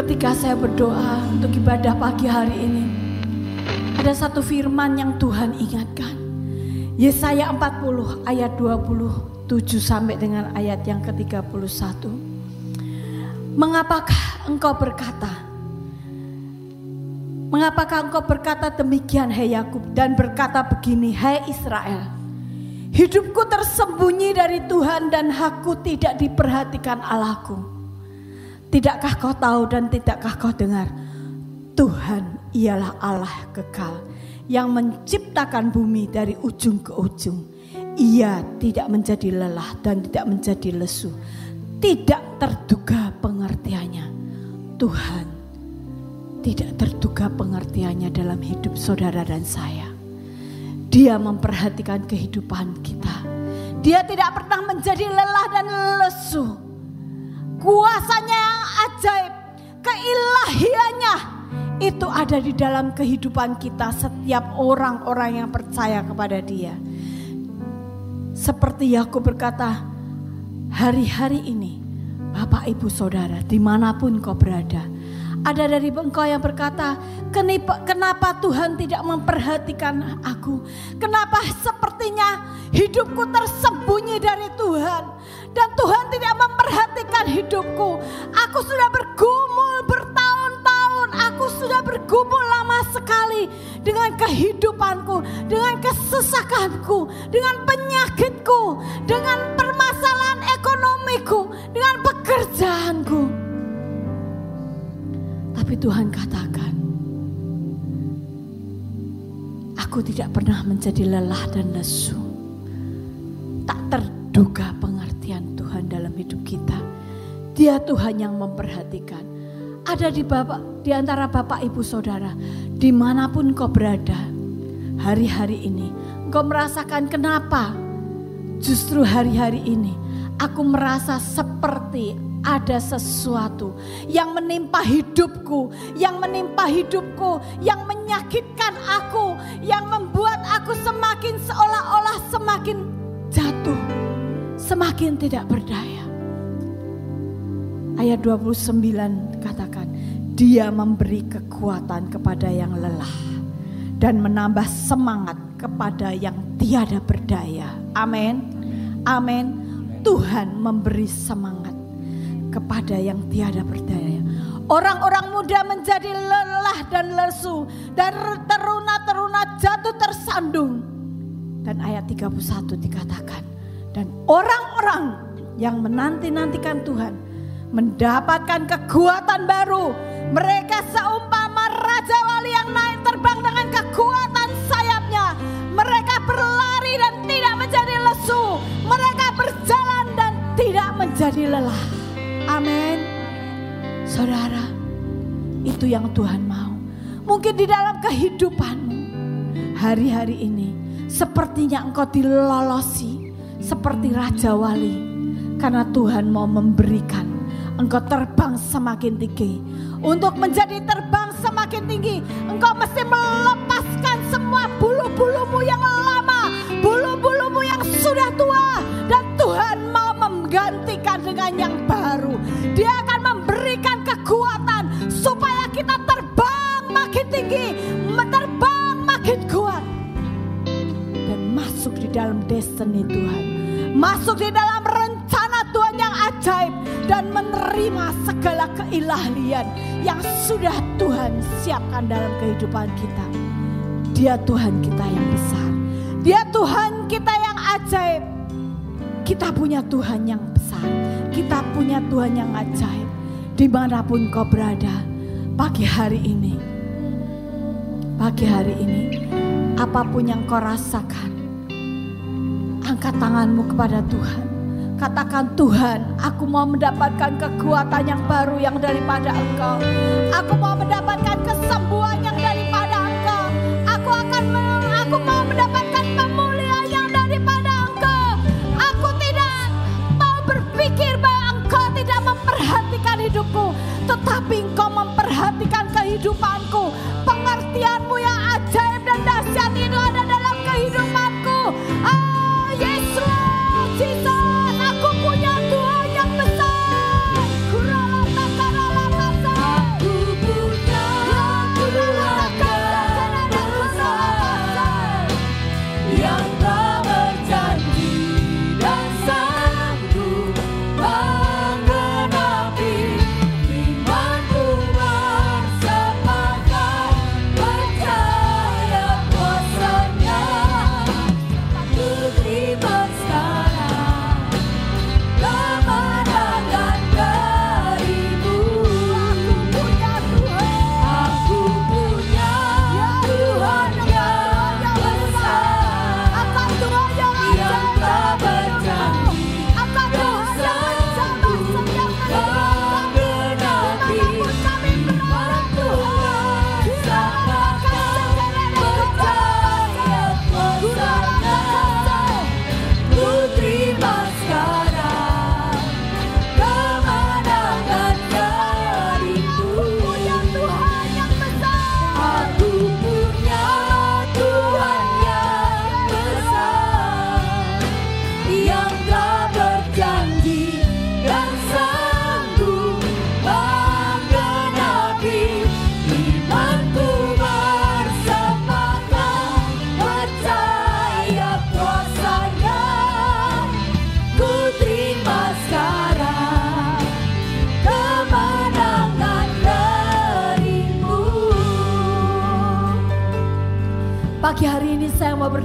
ketika saya berdoa untuk ibadah pagi hari ini, ada satu firman yang Tuhan ingatkan. Yesaya 40 ayat 27 sampai dengan ayat yang ke-31. Mengapakah engkau berkata, Mengapakah engkau berkata demikian hai Yakub dan berkata begini hai Israel Hidupku tersembunyi dari Tuhan dan hakku tidak diperhatikan Allahku Tidakkah kau tahu dan tidakkah kau dengar Tuhan ialah Allah kekal yang menciptakan bumi dari ujung ke ujung Ia tidak menjadi lelah dan tidak menjadi lesu Tidak terduga pengertiannya Tuhan tidak terduga pengertiannya dalam hidup saudara dan saya. Dia memperhatikan kehidupan kita. Dia tidak pernah menjadi lelah dan lesu. Kuasanya yang ajaib, keilahiannya itu ada di dalam kehidupan kita setiap orang-orang yang percaya kepada dia. Seperti Yakub berkata, hari-hari ini Bapak Ibu Saudara di mana pun kau berada, ada dari engkau yang berkata, kenapa Tuhan tidak memperhatikan aku? Kenapa sepertinya hidupku tersembunyi dari Tuhan? Dan Tuhan tidak memperhatikan hidupku. Aku sudah bergumul bertahun-tahun. Aku sudah bergumul lama sekali dengan kehidupanku, dengan kesesakanku, dengan penyakitku, dengan permasalahan ekonomiku, dengan pekerjaanku. Tapi Tuhan katakan, aku tidak pernah menjadi lelah dan lesu. Tak terduga pengertian Tuhan dalam hidup kita. Dia Tuhan yang memperhatikan. Ada di bapak, di antara bapak ibu saudara, di mana pun kau berada, hari-hari ini, kau merasakan kenapa justru hari-hari ini aku merasa seperti ada sesuatu yang menimpa hidupku, yang menimpa hidupku, yang menyakitkan aku, yang membuat aku semakin seolah-olah semakin jatuh, semakin tidak berdaya. Ayat 29 katakan, dia memberi kekuatan kepada yang lelah dan menambah semangat kepada yang tiada berdaya. Amin. Amin. Tuhan memberi semangat kepada yang tiada berdaya. Orang-orang muda menjadi lelah dan lesu dan teruna-teruna jatuh tersandung. Dan ayat 31 dikatakan, dan orang-orang yang menanti-nantikan Tuhan mendapatkan kekuatan baru. Mereka seumpama raja wali yang naik terbang dengan kekuatan sayapnya. Mereka berlari dan tidak menjadi lesu. Mereka berjalan dan tidak menjadi lelah. Amin. Saudara, itu yang Tuhan mau. Mungkin di dalam kehidupanmu hari-hari ini sepertinya engkau dilolosi seperti raja wali karena Tuhan mau memberikan engkau terbang semakin tinggi. Untuk menjadi terbang semakin tinggi, engkau mesti melepaskan semua bulu-bulumu yang lama, bulu-bulumu yang sudah tua dan Tuhan mau menggantikan dengan yang baru. Dia akan memberikan kekuatan supaya kita terbang makin tinggi, masuk di dalam destiny Tuhan. Masuk di dalam rencana Tuhan yang ajaib. Dan menerima segala keilahlian yang sudah Tuhan siapkan dalam kehidupan kita. Dia Tuhan kita yang besar. Dia Tuhan kita yang ajaib. Kita punya Tuhan yang besar. Kita punya Tuhan yang ajaib. Di mana pun kau berada pagi hari ini. Pagi hari ini. Apa pun yang kau rasakan. Angkat tanganmu kepada Tuhan. Katakan Tuhan, aku mau mendapatkan kekuatan yang baru yang daripada Engkau. Aku mau mendapatkan kesembuhan yang daripada Engkau. Aku akan aku mau mendapatkan hidupku, tetapi engkau memperhatikan kehidupanku. Pengertianmu yang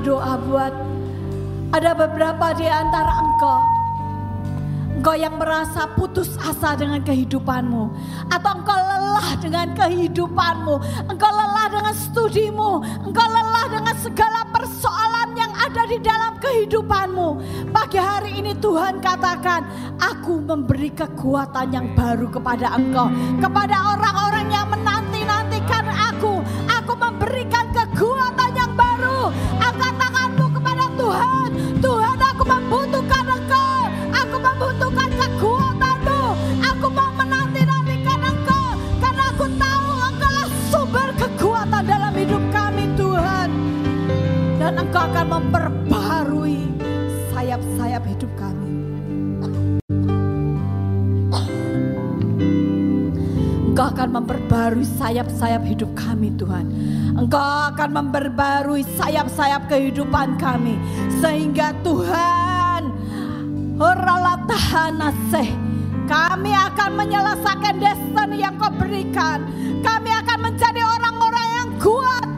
berdoa buat ada beberapa di antara engkau Engkau yang merasa putus asa dengan kehidupanmu. Atau engkau lelah dengan kehidupanmu. Engkau lelah dengan studimu. Engkau lelah dengan segala persoalan yang ada di dalam kehidupanmu. Pagi hari ini Tuhan katakan, aku memberi kekuatan yang baru kepada engkau. Kepada orang-orang yang menanti-nantikan akan memperbarui sayap-sayap hidup kami. Engkau akan memperbarui sayap-sayap hidup kami Tuhan. Engkau akan memperbarui sayap-sayap kehidupan kami. Sehingga Tuhan kami akan menyelesaikan destiny yang kau berikan. Kami akan menjadi orang-orang yang kuat.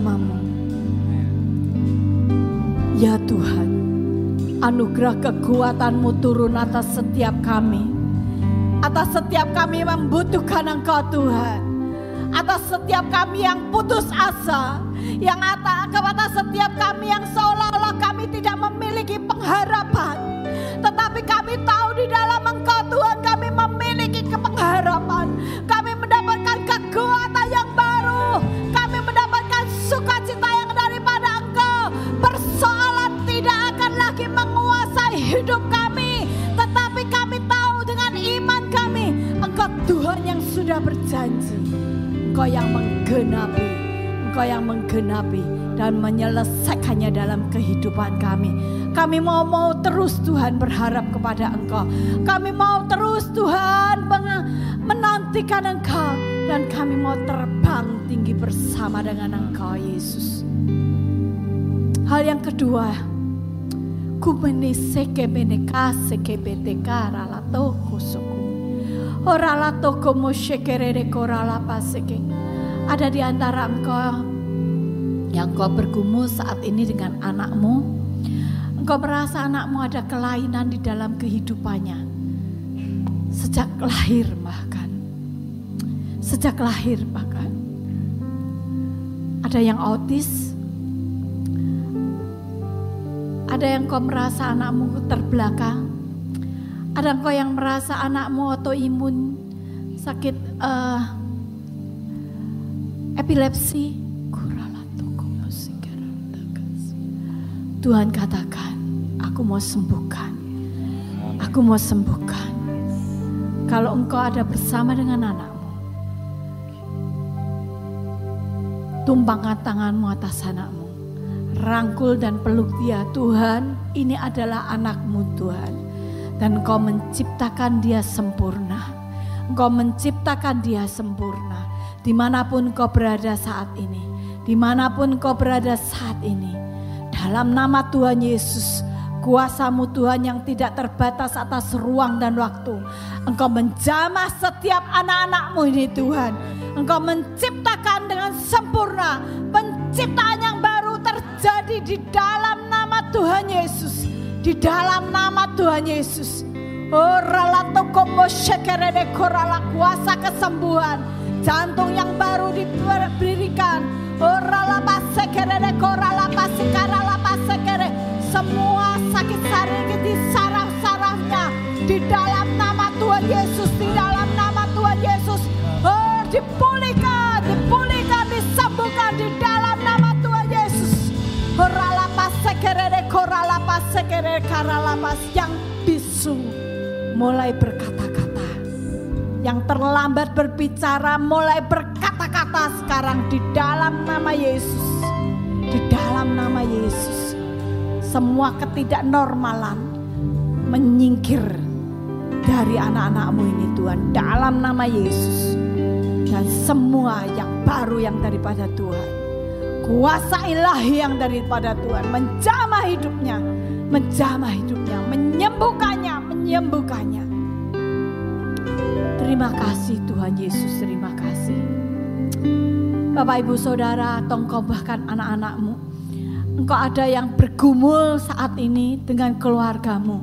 Namamu. Ya Tuhan, anugerah kekuatanmu turun atas setiap kami Atas setiap kami membutuhkan Engkau Tuhan. Atas setiap kami yang putus asa. Yang atas kepada setiap kami yang seolah-olah kami tidak memiliki pengharapan. Tetapi kami tahu di dalam Engkau Tuhan sudah berjanji. Engkau yang menggenapi. Engkau yang menggenapi dan menyelesaikannya dalam kehidupan kami. Kami mau mau terus Tuhan berharap kepada Engkau. Kami mau terus Tuhan menantikan Engkau dan kami mau terbang tinggi bersama dengan Engkau Yesus. Hal yang kedua, kumene seke bene kase ke Orala toko moshekerere korala paseke. Ada di antara engkau yang kau bergumul saat ini dengan anakmu. Engkau merasa anakmu ada kelainan di dalam kehidupannya. Sejak lahir bahkan. Sejak lahir bahkan. Ada yang autis. Ada yang kau merasa anakmu terbelakang ada engkau yang merasa anakmu autoimun, sakit uh, epilepsi, Tuhan katakan, aku mau sembuhkan. Aku mau sembuhkan. Kalau engkau ada bersama dengan anakmu, tumpangkan tanganmu atas anakmu. Rangkul dan peluk dia, Tuhan, ini adalah anakmu Tuhan dan Engkau menciptakan dia sempurna. Engkau menciptakan dia sempurna. Di mana pun kau berada saat ini. Di mana pun kau berada saat ini. Dalam nama Tuhan Yesus. Kuasamu Tuhan yang tidak terbatas atas ruang dan waktu. Engkau menjamah setiap anak-anakmu ini Tuhan. Engkau menciptakan dengan sempurna. Penciptaan yang baru terjadi di dalam nama Tuhan Yesus di dalam nama Tuhan Yesus. Kuasa kesembuhan. Jantung yang baru diberikan. Semua sakit sakit di saraf-sarafnya. Di dalam nama Tuhan Yesus. Di dalam nama Tuhan Yesus. Oh sekerede korala karalapas yang bisu mulai berkata-kata. Yang terlambat berbicara mulai berkata-kata sekarang di dalam nama Yesus. Di dalam nama Yesus. Semua ketidaknormalan menyingkir dari anak-anakmu ini Tuhan. Dalam nama Yesus. Dan semua yang baru yang daripada Tuhan. Kuasa ilahi yang daripada Tuhan menjamah hidupnya, menjamah hidupnya, menyembuhkannya, menyembuhkannya. Terima kasih Tuhan Yesus, terima kasih. Bapak Ibu Saudara, atau bahkan anak-anakmu. Engkau ada yang bergumul saat ini dengan keluargamu.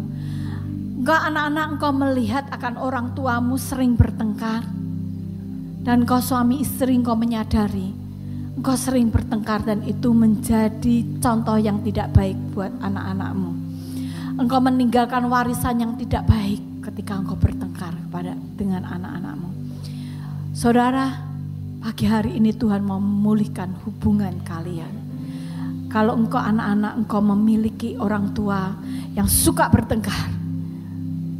Engkau anak-anak engkau melihat akan orang tuamu sering bertengkar. Dan engkau suami istri engkau menyadari. Engkau sering bertengkar dan itu menjadi contoh yang tidak baik buat anak-anakmu. Engkau meninggalkan warisan yang tidak baik ketika engkau bertengkar kepada dengan anak-anakmu. Saudara, pagi hari ini Tuhan mau memulihkan hubungan kalian. Kalau engkau anak-anak engkau memiliki orang tua yang suka bertengkar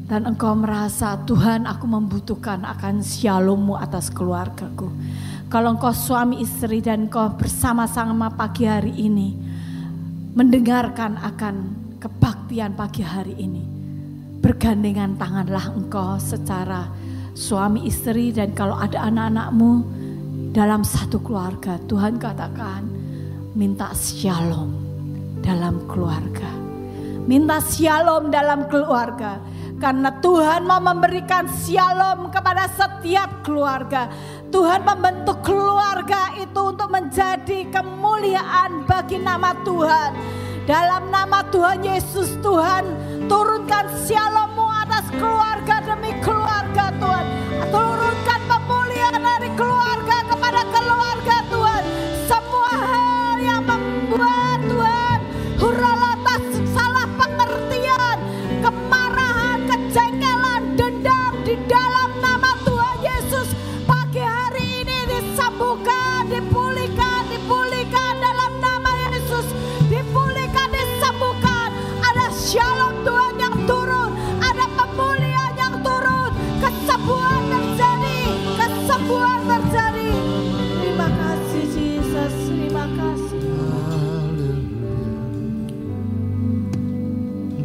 dan engkau merasa Tuhan aku membutuhkan akan shalommu atas keluargaku. Kalau engkau suami istri dan engkau bersama-sama pagi hari ini mendengarkan akan kebaktian pagi hari ini. Bergandengan tanganlah engkau secara suami istri dan kalau ada anak-anakmu dalam satu keluarga. Tuhan katakan minta shalom dalam keluarga. Minta shalom dalam keluarga. Karena Tuhan mau memberikan shalom kepada setiap keluarga. Tuhan membentuk keluarga itu untuk menjadi kemuliaan bagi nama Tuhan. Dalam nama Tuhan Yesus Tuhan turunkan shalommu atas keluarga demi keluarga Tuhan. Turunkan pemulihan dari keluarga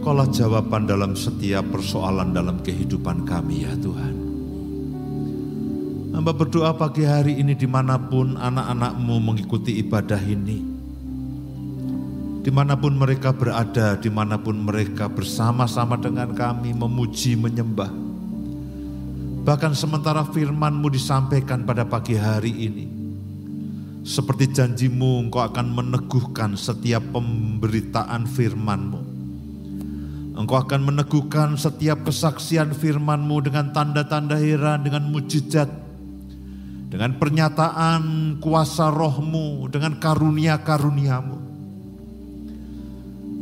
Engkaulah jawaban dalam setiap persoalan dalam kehidupan kami ya Tuhan. Hamba berdoa pagi hari ini di mana pun anak-anakmu mengikuti ibadah ini. Di mana pun mereka berada, di mana pun mereka bersama-sama dengan kami memuji, menyembah. Bahkan sementara firmanmu disampaikan pada pagi hari ini. Seperti janjimu engkau akan meneguhkan setiap pemberitaan firmanmu. Engkau akan meneguhkan setiap kesaksian firman-Mu dengan tanda-tanda heran, dengan mujizat, dengan pernyataan kuasa rohmu, dengan karunia-karuniamu.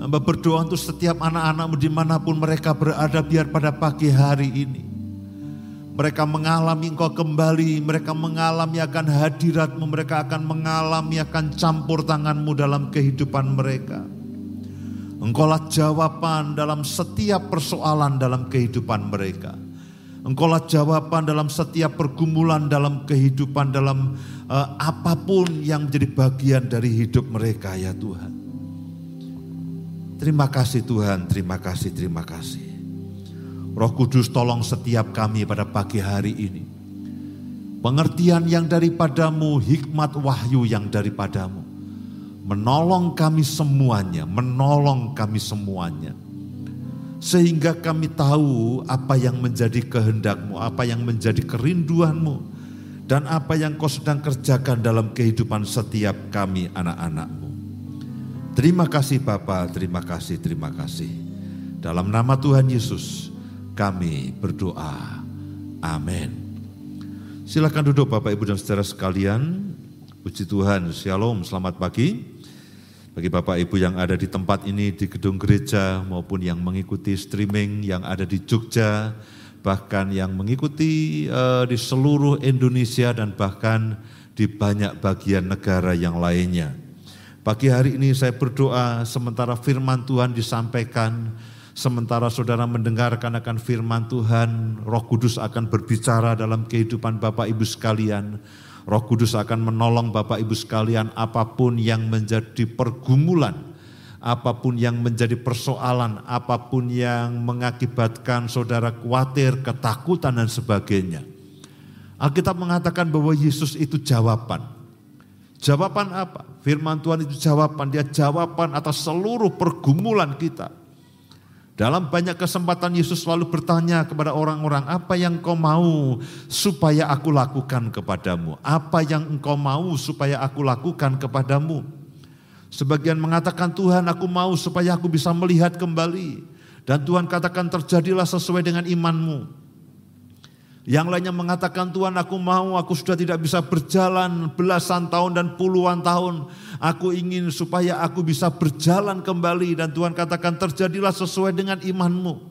Hamba berdoa untuk setiap anak-anakmu di mana pun mereka berada biar pada pagi hari ini. Mereka mengalami engkau kembali, mereka mengalami akan hadiratmu, mereka akan mengalami akan campur tanganmu dalam kehidupan mereka. Engkaulah jawaban dalam setiap persoalan dalam kehidupan mereka. Engkaulah jawaban dalam setiap pergumulan dalam kehidupan dalam uh, apa pun yang menjadi bagian dari hidup mereka ya Tuhan. Terima kasih Tuhan, terima kasih, terima kasih. Roh Kudus tolong setiap kami pada pagi hari ini. Pengertian yang daripadamu, hikmat wahyu yang daripadamu menolong kami semuanya, menolong kami semuanya. Sehingga kami tahu apa yang menjadi kehendakmu, apa yang menjadi kerinduanmu, dan apa yang kau sedang kerjakan dalam kehidupan setiap kami anak-anakmu. Terima kasih Bapa, terima kasih, terima kasih. Dalam nama Tuhan Yesus kami berdoa. Amin. Silakan duduk Bapak Ibu dan Saudara sekalian. Puji Tuhan, Shalom, selamat pagi. Bagi Bapak Ibu yang ada di tempat ini di gedung gereja maupun yang mengikuti streaming yang ada di Jogja, bahkan yang mengikuti uh, di seluruh Indonesia dan bahkan di banyak bagian negara yang lainnya. Pagi hari ini saya berdoa sementara firman Tuhan disampaikan, sementara saudara mendengarkan akan firman Tuhan, Roh Kudus akan berbicara dalam kehidupan Bapak Ibu sekalian Roh Kudus akan menolong Bapak Ibu sekalian apa pun yang menjadi pergumulan, apa pun yang menjadi persoalan, apa pun yang mengakibatkan saudara khawatir, ketakutan dan sebagainya. Alkitab mengatakan bahwa Yesus itu jawaban. Jawaban apa? Firman Tuhan itu jawaban, dia jawaban atas seluruh pergumulan kita. Dalam banyak kesempatan Yesus selalu bertanya kepada orang-orang, apa yang kau mau supaya aku lakukan kepadamu? Apa yang engkau mau supaya aku lakukan kepadamu? Sebagian mengatakan Tuhan aku mau supaya aku bisa melihat kembali. Dan Tuhan katakan terjadilah sesuai dengan imanmu. Yang lainnya mengatakan Tuhan aku mau, aku sudah tidak bisa berjalan belasan tahun dan puluhan tahun. Aku ingin supaya aku bisa berjalan kembali dan Tuhan katakan terjadilah sesuai dengan imanmu.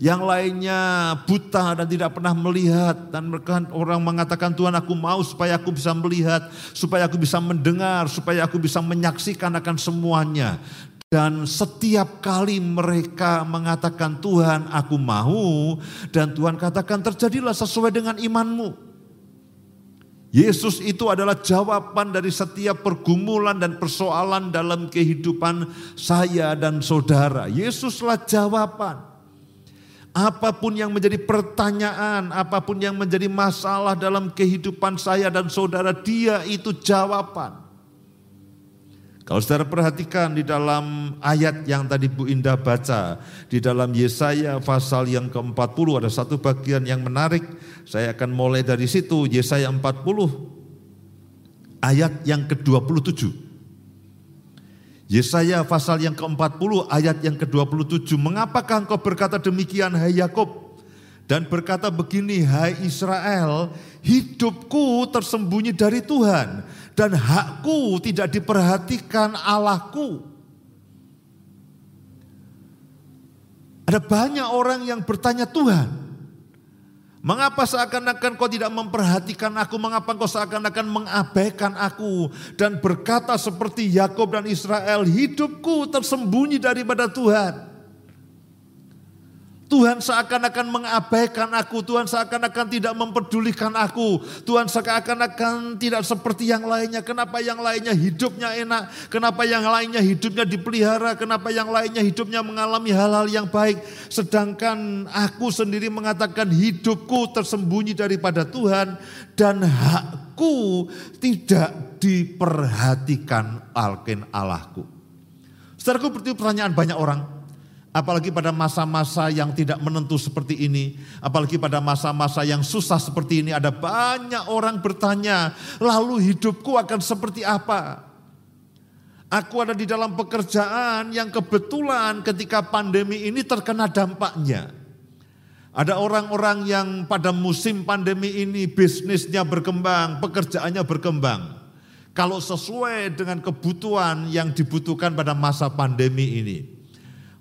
Yang lainnya buta dan tidak pernah melihat dan mereka orang mengatakan Tuhan aku mau supaya aku bisa melihat, supaya aku bisa mendengar, supaya aku bisa menyaksikan akan semuanya. Dan setiap kali mereka mengatakan Tuhan aku mau dan Tuhan katakan terjadilah sesuai dengan imanmu. Yesus itu adalah jawaban dari setiap pergumulan dan persoalan dalam kehidupan saya dan saudara. Yesuslah jawaban. Apa pun yang menjadi pertanyaan, apa pun yang menjadi masalah dalam kehidupan saya dan saudara, dia itu jawaban. Kalau saudara perhatikan di dalam ayat yang tadi Bu Indah baca, di dalam Yesaya pasal yang ke-40 ada satu bagian yang menarik. Saya akan mulai dari situ, Yesaya 40 ayat yang ke-27. Yesaya pasal yang ke-40 ayat yang ke-27. Mengapakah engkau berkata demikian hai Yakob? Dan berkata begini, hai Israel, hidupku tersembunyi dari Tuhan dan hakku tidak diperhatikan Allahku. Ada banyak orang yang bertanya Tuhan, mengapa seakan-akan kau tidak memperhatikan aku, mengapa kau seakan-akan mengabaikan aku dan berkata seperti Yakob dan Israel, hidupku tersembunyi daripada Tuhan. Tuhan seakan-akan mengabaikan aku, Tuhan seakan-akan tidak mempedulikan aku, Tuhan seakan-akan tidak seperti yang lainnya. Kenapa yang lainnya hidupnya enak? Kenapa yang lainnya hidupnya dipelihara? Kenapa yang lainnya hidupnya mengalami hal-hal yang baik? Sedangkan aku sendiri mengatakan hidupku tersembunyi daripada Tuhan dan hakku tidak diperhatikan alken Allahku. Saudaraku berarti pertanyaan banyak orang, Apalagi pada masa-masa yang tidak menentu seperti ini, apalagi pada masa-masa yang susah seperti ini, ada banyak orang bertanya, "Lalu hidupku akan seperti apa?" Aku ada di dalam pekerjaan yang kebetulan ketika pandemi ini terkena dampaknya. Ada orang-orang yang pada musim pandemi ini bisnisnya berkembang, pekerjaannya berkembang. Kalau sesuai dengan kebutuhan yang dibutuhkan pada masa pandemi ini.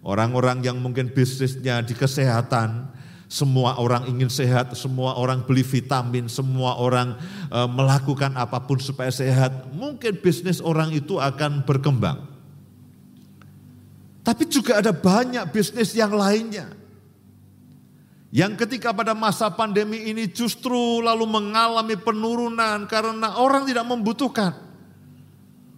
Orang-orang yang mungkin bisnisnya di kesehatan, semua orang ingin sehat, semua orang beli vitamin, semua orang e, melakukan apa pun supaya sehat. Mungkin bisnis orang itu akan berkembang. Tapi juga ada banyak bisnis yang lainnya. Yang ketika pada masa pandemi ini justru lalu mengalami penurunan karena orang tidak membutuhkan.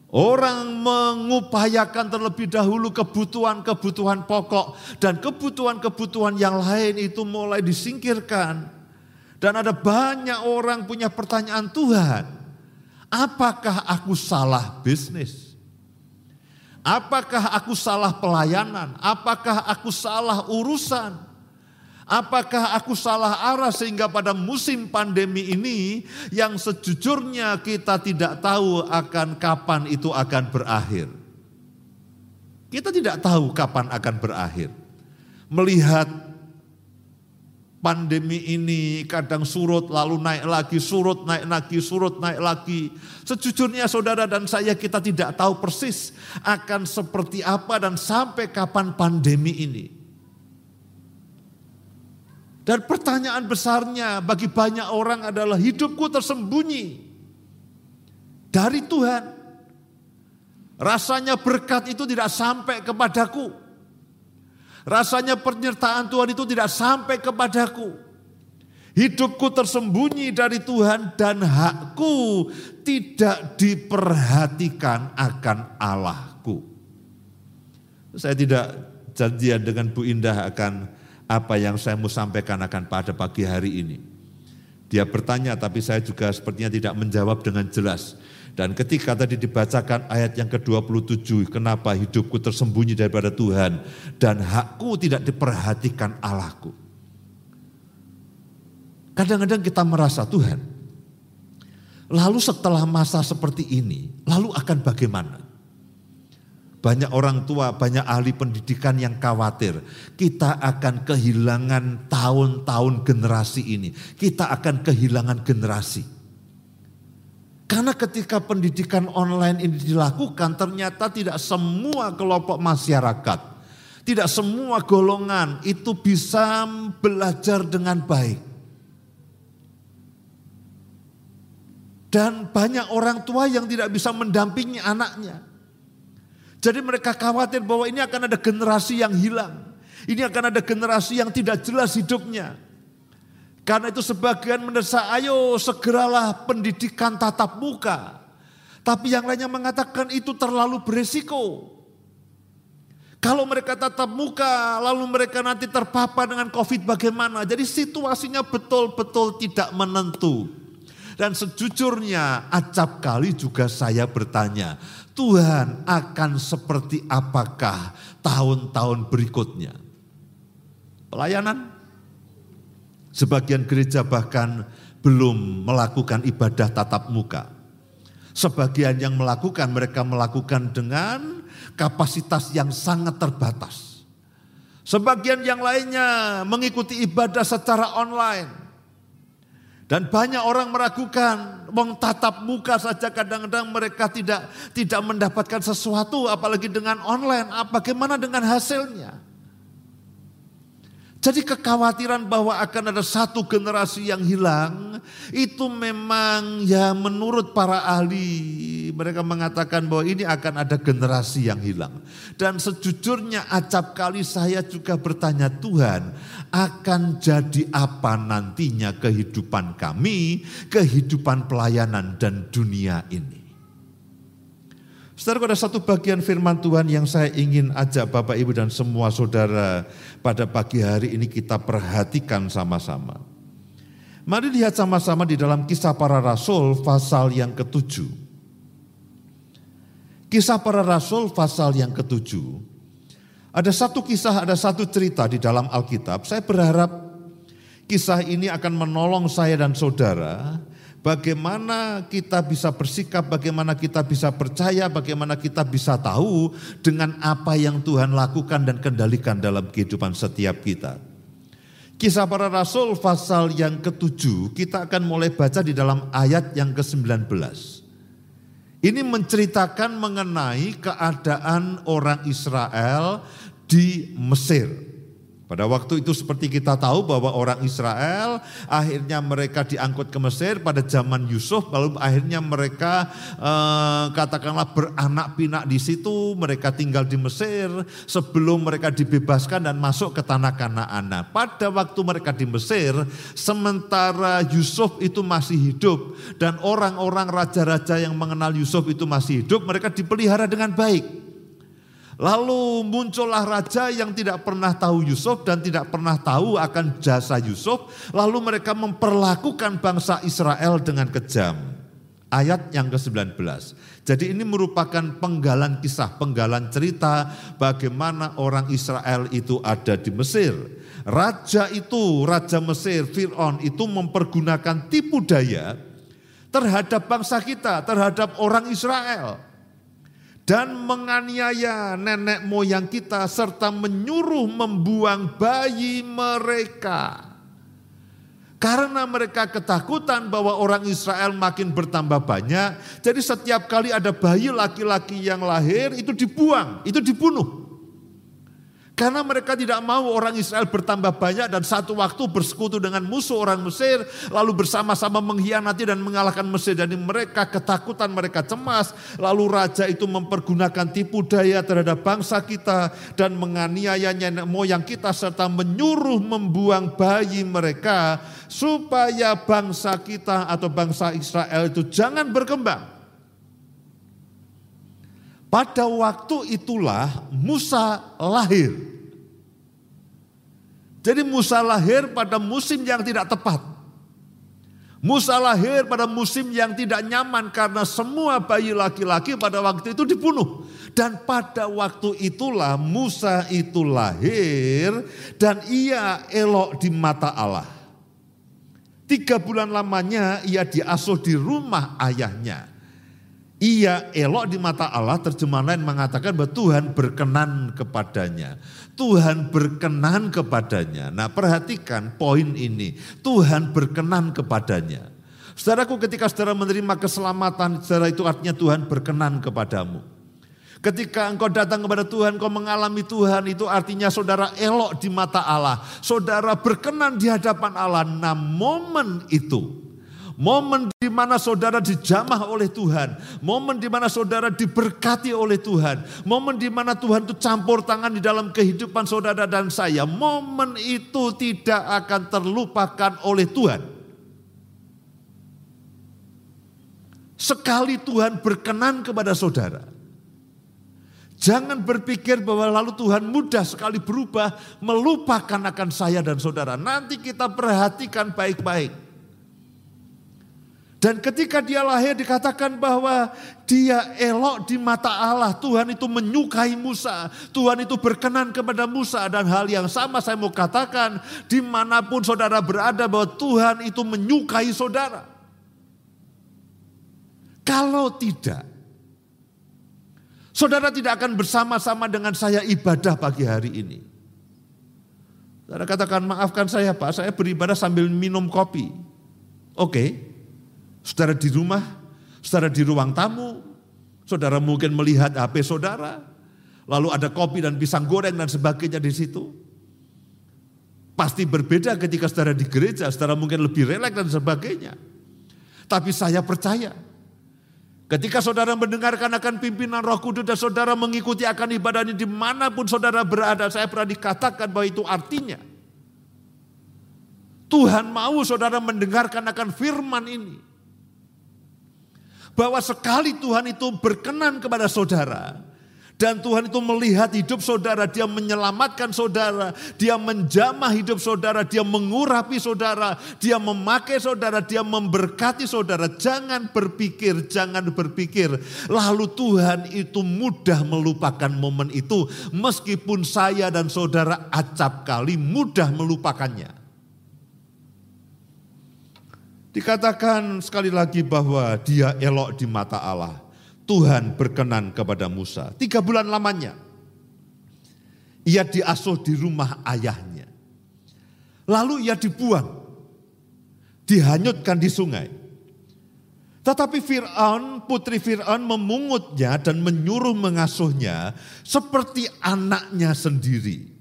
Orang mengupayakan terlebih dahulu kebutuhan-kebutuhan pokok dan kebutuhan-kebutuhan yang lain itu mulai disingkirkan. Dan ada banyak orang punya pertanyaan Tuhan, apakah aku salah bisnis? Apakah aku salah pelayanan? Apakah aku salah urusan? Apakah aku salah arah sehingga pada musim pandemi ini yang sejujurnya kita tidak tahu akan kapan itu akan berakhir. Kita tidak tahu kapan akan berakhir. Melihat pandemi ini kadang surut lalu naik lagi, surut naik lagi, surut naik lagi. Sejujurnya saudara dan saya kita tidak tahu persis akan seperti apa dan sampai kapan pandemi ini. Dan pertanyaan besarnya bagi banyak orang adalah hidupku tersembunyi dari Tuhan. Rasanya berkat itu tidak sampai kepadaku. Rasanya penyertaan Tuhan itu tidak sampai kepadaku. Hidupku tersembunyi dari Tuhan dan hakku tidak diperhatikan akan Allahku. Saya tidak janjian dengan Bu Indah akan apa yang saya mau sampaikan akan pada pagi hari ini. Dia bertanya tapi saya juga sepertinya tidak menjawab dengan jelas. Dan ketika tadi dibacakan ayat yang ke-27, kenapa hidupku tersembunyi daripada Tuhan dan hakku tidak diperhatikan Allahku. Kadang-kadang kita merasa Tuhan, lalu setelah masa seperti ini, lalu akan bagaimana? Banyak orang tua, banyak ahli pendidikan yang khawatir. Kita akan kehilangan tahun-tahun generasi ini. Kita akan kehilangan generasi. Karena ketika pendidikan online ini dilakukan, ternyata tidak semua kelompok masyarakat, tidak semua golongan itu bisa belajar dengan baik. Dan banyak orang tua yang tidak bisa mendampingi anaknya. Jadi mereka khawatir bahwa ini akan ada generasi yang hilang. Ini akan ada generasi yang tidak jelas hidupnya. Karena itu sebagian mendesak, ayo segeralah pendidikan tatap muka. Tapi yang lainnya mengatakan itu terlalu beresiko. Kalau mereka tatap muka, lalu mereka nanti terpapar dengan COVID bagaimana? Jadi situasinya betul-betul tidak menentu. Dan sejujurnya acap kali juga saya bertanya, Tuhan akan seperti apakah tahun-tahun berikutnya? Pelayanan? Sebagian gereja bahkan belum melakukan ibadah tatap muka. Sebagian yang melakukan, mereka melakukan dengan kapasitas yang sangat terbatas. Sebagian yang lainnya mengikuti ibadah secara online dan banyak orang meragukan, wong tatap muka saja kadang-kadang mereka tidak tidak mendapatkan sesuatu apalagi dengan online, bagaimana dengan hasilnya? Jadi kekhawatiran bahwa akan ada satu generasi yang hilang itu memang ya menurut para ahli mereka mengatakan bahwa ini akan ada generasi yang hilang. Dan sejujurnya acap kali saya juga bertanya Tuhan akan jadi apa nantinya kehidupan kami, kehidupan pelayanan dan dunia ini. Saudara, ada satu bagian firman Tuhan yang saya ingin ajak Bapak Ibu dan semua saudara pada pagi hari ini kita perhatikan sama-sama. Mari lihat sama-sama di dalam kisah para rasul pasal yang ketujuh. Kisah para rasul pasal yang ketujuh. Ada satu kisah, ada satu cerita di dalam Alkitab. Saya berharap kisah ini akan menolong saya dan saudara bagaimana kita bisa bersikap, bagaimana kita bisa percaya, bagaimana kita bisa tahu dengan apa yang Tuhan lakukan dan kendalikan dalam kehidupan setiap kita. Kisah para Rasul pasal yang ketujuh kita akan mulai baca di dalam ayat yang ke-19. Ini menceritakan mengenai keadaan orang Israel di Mesir. Pada waktu itu seperti kita tahu bahwa orang Israel akhirnya mereka diangkut ke Mesir pada zaman Yusuf lalu akhirnya mereka eh, katakanlah beranak pinak di situ mereka tinggal di Mesir sebelum mereka dibebaskan dan masuk ke tanah Kanaan. Nah, pada waktu mereka di Mesir sementara Yusuf itu masih hidup dan orang-orang raja-raja yang mengenal Yusuf itu masih hidup mereka dipelihara dengan baik. Lalu muncullah raja yang tidak pernah tahu Yusuf dan tidak pernah tahu akan jasa Yusuf. Lalu mereka memperlakukan bangsa Israel dengan kejam. Ayat yang ke-19. Jadi ini merupakan penggalan kisah, penggalan cerita bagaimana orang Israel itu ada di Mesir. Raja itu, Raja Mesir, Fir'aun itu mempergunakan tipu daya terhadap bangsa kita, terhadap orang Israel dan menganiaya nenek moyang kita serta menyuruh membuang bayi mereka. Karena mereka ketakutan bahwa orang Israel makin bertambah banyak, jadi setiap kali ada bayi laki-laki yang lahir itu dibuang, itu dibunuh. Karena mereka tidak mau orang Israel bertambah banyak dan satu waktu bersekutu dengan musuh orang Mesir. Lalu bersama-sama mengkhianati dan mengalahkan Mesir. Jadi mereka ketakutan, mereka cemas. Lalu raja itu mempergunakan tipu daya terhadap bangsa kita. Dan menganiaya nenek moyang kita serta menyuruh membuang bayi mereka. Supaya bangsa kita atau bangsa Israel itu jangan berkembang. Pada waktu itulah Musa lahir. Jadi Musa lahir pada musim yang tidak tepat. Musa lahir pada musim yang tidak nyaman karena semua bayi laki-laki pada waktu itu dibunuh. Dan pada waktu itulah Musa itu lahir dan ia elok di mata Allah. Tiga bulan lamanya ia diasuh di rumah ayahnya. Ia elok di mata Allah, terjemahan lain mengatakan bahwa Tuhan berkenan kepadanya. Tuhan berkenan kepadanya. Nah perhatikan poin ini, Tuhan berkenan kepadanya. Saudaraku ketika saudara menerima keselamatan, saudara itu artinya Tuhan berkenan kepadamu. Ketika engkau datang kepada Tuhan, engkau mengalami Tuhan, itu artinya saudara elok di mata Allah. Saudara berkenan di hadapan Allah. Nah momen itu, Momen di mana saudara dijamah oleh Tuhan. Momen di mana saudara diberkati oleh Tuhan. Momen di mana Tuhan itu campur tangan di dalam kehidupan saudara dan saya. Momen itu tidak akan terlupakan oleh Tuhan. Sekali Tuhan berkenan kepada saudara. Jangan berpikir bahwa lalu Tuhan mudah sekali berubah melupakan akan saya dan saudara. Nanti kita perhatikan baik-baik. Dan ketika dia lahir dikatakan bahwa dia elok di mata Allah. Tuhan itu menyukai Musa. Tuhan itu berkenan kepada Musa. Dan hal yang sama saya mau katakan di mana pun saudara berada bahwa Tuhan itu menyukai saudara. Kalau tidak, saudara tidak akan bersama-sama dengan saya ibadah pagi hari ini. Saudara katakan maafkan saya Pak, saya beribadah sambil minum kopi. Oke, okay. Saudara di rumah, saudara di ruang tamu, saudara mungkin melihat HP saudara, lalu ada kopi dan pisang goreng dan sebagainya di situ. Pasti berbeda ketika saudara di gereja, saudara mungkin lebih relaks dan sebagainya. Tapi saya percaya, ketika saudara mendengarkan akan pimpinan roh kudus dan saudara mengikuti akan ibadah ini di mana pun saudara berada, saya pernah dikatakan bahwa itu artinya. Tuhan mau saudara mendengarkan akan firman ini bahwa sekali Tuhan itu berkenan kepada saudara, dan Tuhan itu melihat hidup saudara, dia menyelamatkan saudara, dia menjamah hidup saudara, dia mengurapi saudara, dia memakai saudara, dia memberkati saudara. Jangan berpikir, jangan berpikir. Lalu Tuhan itu mudah melupakan momen itu. Meskipun saya dan saudara acap kali mudah melupakannya. Dikatakan sekali lagi bahwa dia elok di mata Allah. Tuhan berkenan kepada Musa. Tiga bulan lamanya. Ia diasuh di rumah ayahnya. Lalu ia dibuang. Dihanyutkan di sungai. Tetapi Fir'aun, putri Fir'aun memungutnya dan menyuruh mengasuhnya seperti anaknya sendiri.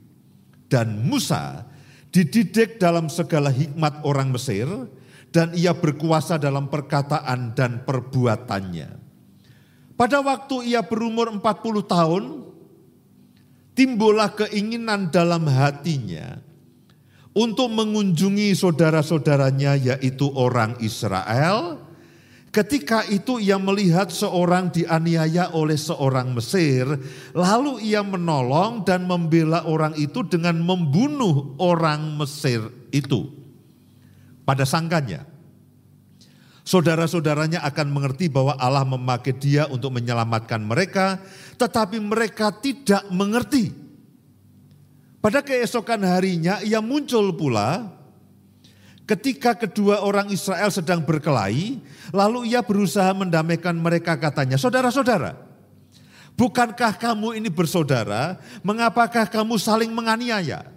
Dan Musa dididik dalam segala hikmat orang Mesir, dan ia berkuasa dalam perkataan dan perbuatannya. Pada waktu ia berumur 40 tahun, timbullah keinginan dalam hatinya untuk mengunjungi saudara-saudaranya yaitu orang Israel. Ketika itu ia melihat seorang dianiaya oleh seorang Mesir, lalu ia menolong dan membela orang itu dengan membunuh orang Mesir itu pada sangkanya. Saudara-saudaranya akan mengerti bahwa Allah memakai dia untuk menyelamatkan mereka, tetapi mereka tidak mengerti. Pada keesokan harinya ia muncul pula ketika kedua orang Israel sedang berkelahi, lalu ia berusaha mendamaikan mereka katanya, saudara-saudara, bukankah kamu ini bersaudara, mengapakah kamu saling menganiaya?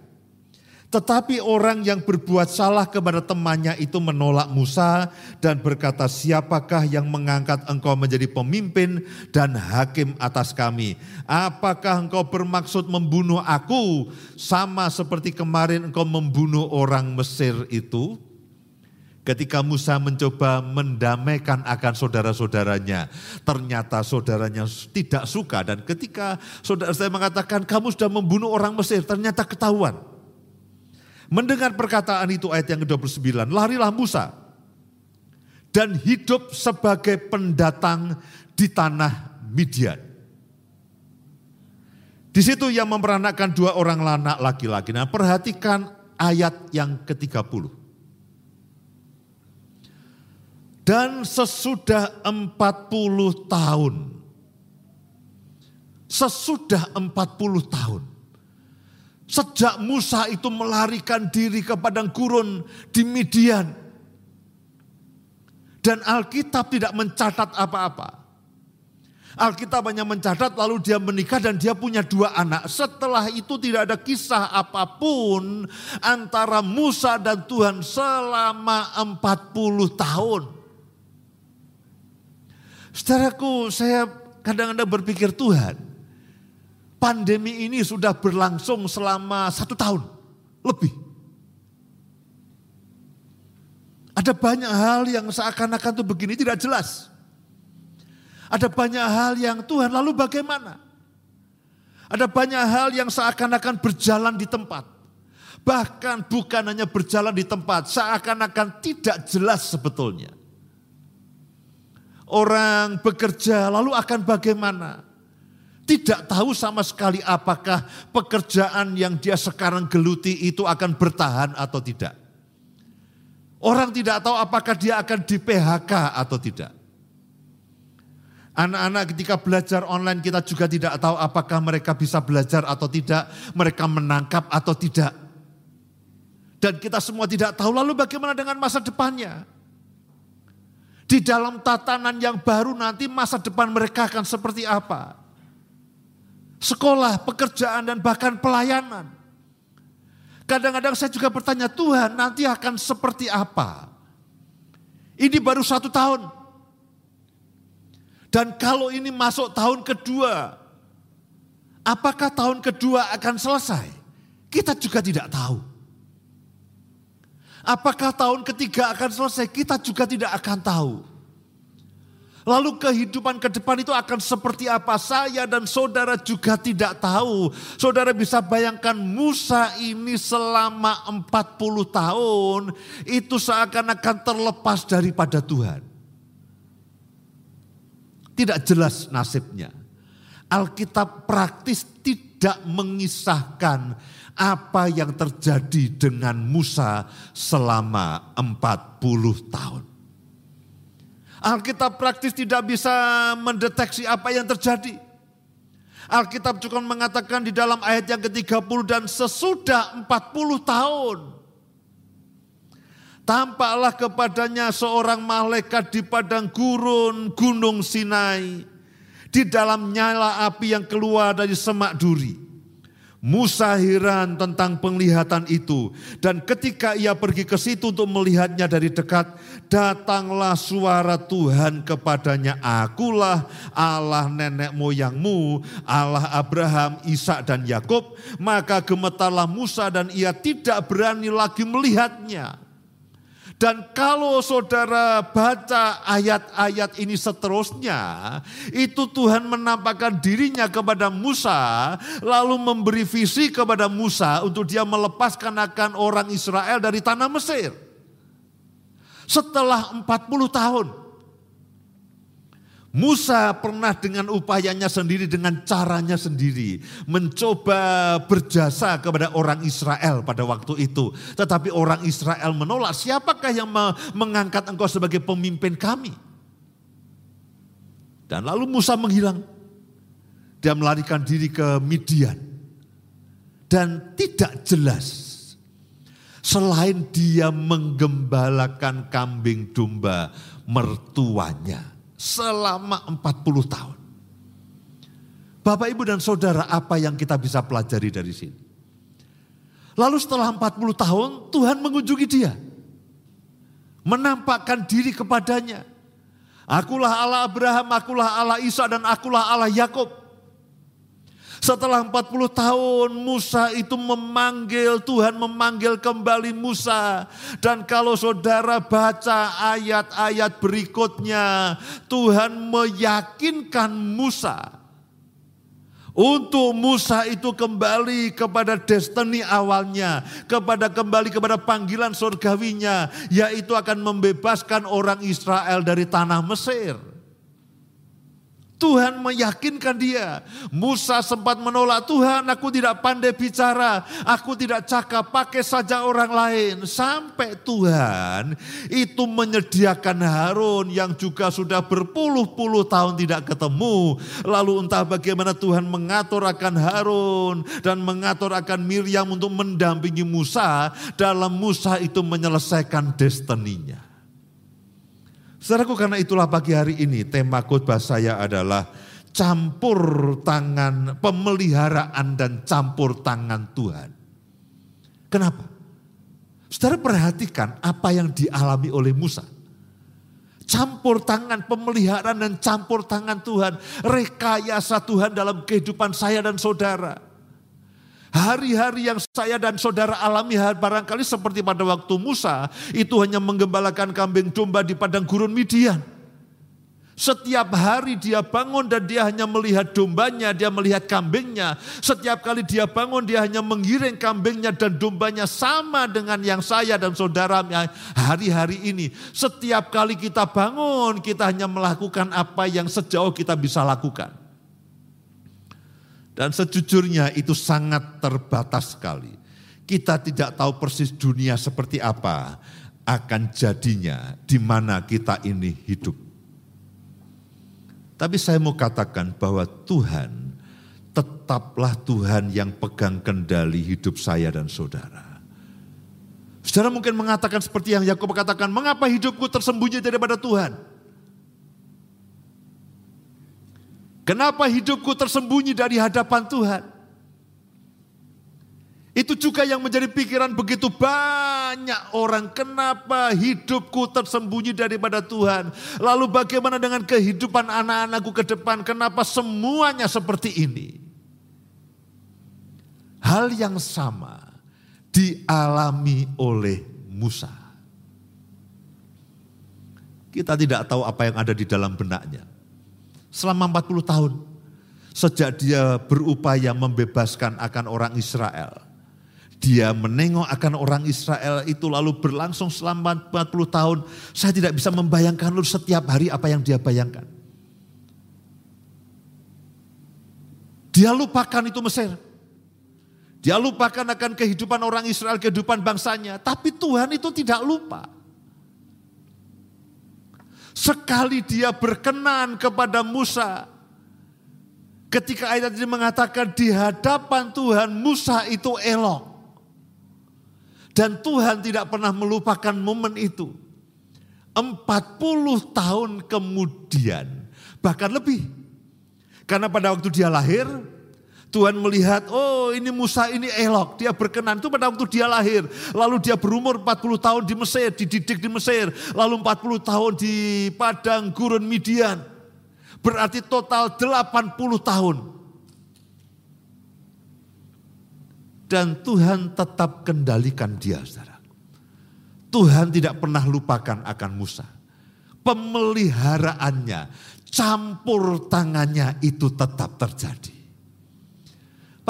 Tetapi orang yang berbuat salah kepada temannya itu menolak Musa dan berkata, "Siapakah yang mengangkat engkau menjadi pemimpin dan hakim atas kami? Apakah engkau bermaksud membunuh aku sama seperti kemarin engkau membunuh orang Mesir itu?" Ketika Musa mencoba mendamaikan akan saudara-saudaranya, ternyata saudaranya tidak suka dan ketika saudara saya mengatakan kamu sudah membunuh orang Mesir, ternyata ketahuan. Mendengar perkataan itu ayat yang ke-29, larilah Musa dan hidup sebagai pendatang di tanah Midian. Di situ ia memperanakan dua orang anak laki-laki. Nah perhatikan ayat yang ke-30. Dan sesudah 40 tahun, sesudah 40 tahun, sejak Musa itu melarikan diri ke padang gurun di Midian, dan Alkitab tidak mencatat apa-apa. Alkitab hanya mencatat lalu dia menikah dan dia punya dua anak. Setelah itu tidak ada kisah apa pun antara Musa dan Tuhan selama 40 tahun. Saudaraku, saya kadang-kadang berpikir Tuhan, pandemi ini sudah berlangsung selama satu tahun lebih. Ada banyak hal yang seakan-akan itu begini tidak jelas. Ada banyak hal yang Tuhan lalu bagaimana? Ada banyak hal yang seakan-akan berjalan di tempat. Bahkan bukan hanya berjalan di tempat, seakan-akan tidak jelas sebetulnya. Orang bekerja lalu akan bagaimana? Tidak tahu sama sekali apakah pekerjaan yang dia sekarang geluti itu akan bertahan atau tidak. Orang tidak tahu apakah dia akan di PHK atau tidak. Anak-anak ketika belajar online kita juga tidak tahu apakah mereka bisa belajar atau tidak, mereka menangkap atau tidak. Dan kita semua tidak tahu lalu bagaimana dengan masa depannya. Di dalam tatanan yang baru nanti masa depan mereka akan seperti apa. Sekolah, pekerjaan dan bahkan pelayanan. Kadang-kadang saya juga bertanya, Tuhan nanti akan seperti apa? Ini baru satu tahun. Dan kalau ini masuk tahun kedua, apakah tahun kedua akan selesai? Kita juga tidak tahu. Apakah tahun ketiga akan selesai? Kita juga tidak akan tahu. Lalu kehidupan ke depan itu akan seperti apa? Saya dan saudara juga tidak tahu. Saudara bisa bayangkan Musa ini selama 40 tahun itu seakan-akan terlepas daripada Tuhan. Tidak jelas nasibnya. Alkitab praktis tidak mengisahkan apa yang terjadi dengan Musa selama 40 tahun. Alkitab praktis tidak bisa mendeteksi apa yang terjadi. Alkitab cukup mengatakan di dalam ayat yang ke-30 dan sesudah 40 tahun. Tampaklah kepadanya seorang malaikat di padang gurun gunung Sinai. Di dalam nyala api yang keluar dari semak duri. Musa heran tentang penglihatan itu. Dan ketika ia pergi ke situ untuk melihatnya dari dekat, datanglah suara Tuhan kepadanya. Akulah Allah nenek moyangmu, Allah Abraham, Ishak dan Yakub. Maka gemetarlah Musa dan ia tidak berani lagi melihatnya. Dan kalau saudara baca ayat-ayat ini seterusnya, itu Tuhan menampakkan dirinya kepada Musa, lalu memberi visi kepada Musa untuk dia melepaskan akan orang Israel dari tanah Mesir. Setelah 40 tahun, Musa pernah dengan upayanya sendiri, dengan caranya sendiri, mencoba berjasa kepada orang Israel pada waktu itu. Tetapi orang Israel menolak, siapakah yang mengangkat engkau sebagai pemimpin kami? Dan lalu Musa menghilang. Dia melarikan diri ke Midian. Dan tidak jelas selain dia menggembalakan kambing domba mertuanya selama 40 tahun. Bapak, Ibu dan Saudara, apa yang kita bisa pelajari dari sini? Lalu setelah 40 tahun Tuhan mengunjungi dia. Menampakkan diri kepadanya. Akulah Allah Abraham, akulah Allah Isa dan akulah Allah Yakub. Setelah 40 tahun Musa itu memanggil Tuhan memanggil kembali Musa. Dan kalau saudara baca ayat-ayat berikutnya Tuhan meyakinkan Musa. Untuk Musa itu kembali kepada destiny awalnya, kepada kembali kepada panggilan surgawinya, yaitu akan membebaskan orang Israel dari tanah Mesir. Tuhan meyakinkan dia. Musa sempat menolak, Tuhan aku tidak pandai bicara, aku tidak cakap, pakai saja orang lain. Sampai Tuhan itu menyediakan Harun yang juga sudah berpuluh-puluh tahun tidak ketemu. Lalu entah bagaimana Tuhan mengatur akan Harun dan mengatur akan Miriam untuk mendampingi Musa dalam Musa itu menyelesaikan destininya. Saudaraku karena itulah pagi hari ini tema khotbah saya adalah campur tangan pemeliharaan dan campur tangan Tuhan. Kenapa? Saudara perhatikan apa yang dialami oleh Musa. Campur tangan pemeliharaan dan campur tangan Tuhan. Rekayasa Tuhan dalam kehidupan saya dan saudara. Hari-hari yang saya dan saudara alami barangkali seperti pada waktu Musa, itu hanya menggembalakan kambing domba di padang gurun Midian. Setiap hari dia bangun dan dia hanya melihat dombanya, dia melihat kambingnya. Setiap kali dia bangun dia hanya menggiring kambingnya dan dombanya sama dengan yang saya dan saudara hari-hari ini. Setiap kali kita bangun kita hanya melakukan apa yang sejauh kita bisa lakukan. Dan sejujurnya itu sangat terbatas sekali. Kita tidak tahu persis dunia seperti apa akan jadinya di mana kita ini hidup. Tapi saya mau katakan bahwa Tuhan tetaplah Tuhan yang pegang kendali hidup saya dan saudara. Saudara mungkin mengatakan seperti yang Yakub katakan, mengapa hidupku tersembunyi daripada Tuhan? Kenapa hidupku tersembunyi dari hadapan Tuhan? Itu juga yang menjadi pikiran begitu banyak orang. Kenapa hidupku tersembunyi daripada Tuhan? Lalu bagaimana dengan kehidupan anak-anakku ke depan? Kenapa semuanya seperti ini? Hal yang sama dialami oleh Musa. Kita tidak tahu apa yang ada di dalam benaknya selama 40 tahun. Sejak dia berupaya membebaskan akan orang Israel. Dia menengok akan orang Israel itu lalu berlangsung selama 40 tahun. Saya tidak bisa membayangkan lu setiap hari apa yang dia bayangkan. Dia lupakan itu Mesir. Dia lupakan akan kehidupan orang Israel, kehidupan bangsanya. Tapi Tuhan itu tidak lupa. Sekali dia berkenan kepada Musa. Ketika ayat ini mengatakan di hadapan Tuhan Musa itu elok. Dan Tuhan tidak pernah melupakan momen itu. 40 tahun kemudian, bahkan lebih. Karena pada waktu dia lahir, Tuhan melihat, oh ini Musa ini elok, dia berkenan. Itu pada waktu dia lahir. Lalu dia berumur 40 tahun di Mesir, dididik di Mesir. Lalu 40 tahun di padang gurun Midian. Berarti total 80 tahun. Dan Tuhan tetap kendalikan dia, saudara. Tuhan tidak pernah lupakan akan Musa. Pemeliharaannya, campur tangannya itu tetap terjadi.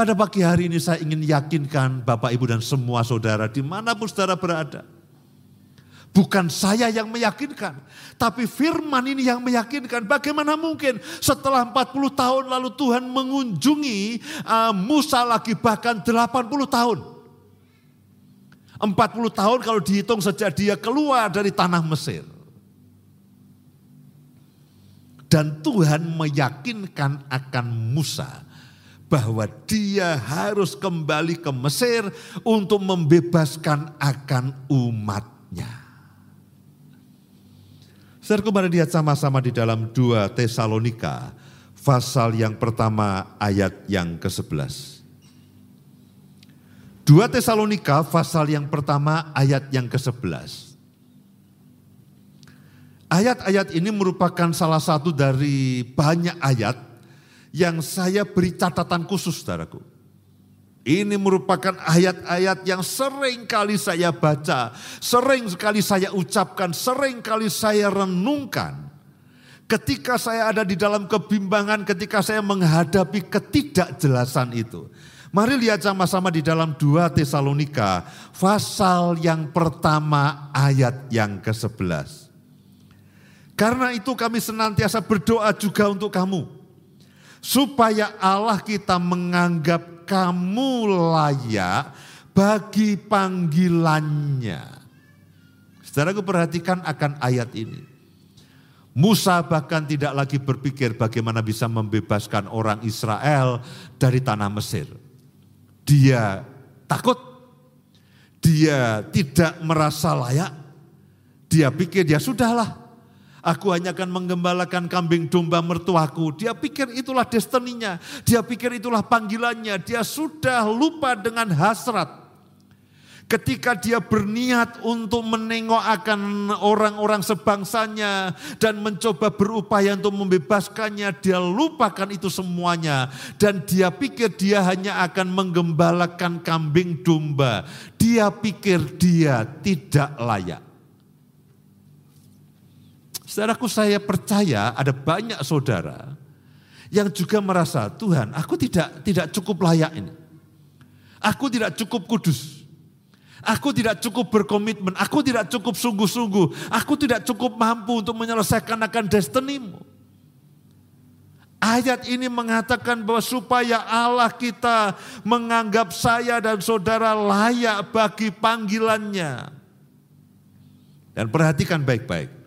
Pada pagi hari ini saya ingin yakinkan Bapak Ibu dan semua saudara di mana pun saudara berada. Bukan saya yang meyakinkan, tapi firman ini yang meyakinkan. Bagaimana mungkin setelah 40 tahun lalu Tuhan mengunjungi uh, Musa lagi bahkan 80 tahun. 40 tahun kalau dihitung sejak dia keluar dari tanah Mesir. Dan Tuhan meyakinkan akan Musa bahwa dia harus kembali ke Mesir untuk membebaskan akan umatnya. Saudaraku mari lihat sama-sama di dalam 2 Tesalonika pasal yang pertama ayat yang ke-11. 2 Tesalonika pasal yang pertama ayat yang ke-11. Ayat-ayat ini merupakan salah satu dari banyak ayat yang saya beri catatan khusus saudaraku. Ini merupakan ayat-ayat yang sering kali saya baca, sering sekali saya ucapkan, sering kali saya renungkan. Ketika saya ada di dalam kebimbangan, ketika saya menghadapi ketidakjelasan itu. Mari lihat sama-sama di dalam 2 Tesalonika, pasal yang pertama ayat yang ke-11. Karena itu kami senantiasa berdoa juga untuk kamu supaya Allah kita menganggap kamu layak bagi panggilannya. Saudaraku perhatikan akan ayat ini. Musa bahkan tidak lagi berpikir bagaimana bisa membebaskan orang Israel dari tanah Mesir. Dia takut, dia tidak merasa layak, dia pikir ya sudahlah, Aku hanya akan menggembalakan kambing domba mertuaku. Dia pikir itulah destininya. Dia pikir itulah panggilannya. Dia sudah lupa dengan hasrat. Ketika dia berniat untuk menengok akan orang-orang sebangsanya dan mencoba berupaya untuk membebaskannya, dia lupakan itu semuanya. Dan dia pikir dia hanya akan menggembalakan kambing domba. Dia pikir dia tidak layak. Saudaraku saya percaya ada banyak saudara yang juga merasa Tuhan aku tidak tidak cukup layak ini. Aku tidak cukup kudus. Aku tidak cukup berkomitmen, aku tidak cukup sungguh-sungguh, aku tidak cukup mampu untuk menyelesaikan akan destinimu. Ayat ini mengatakan bahwa supaya Allah kita menganggap saya dan saudara layak bagi panggilannya. Dan perhatikan baik-baik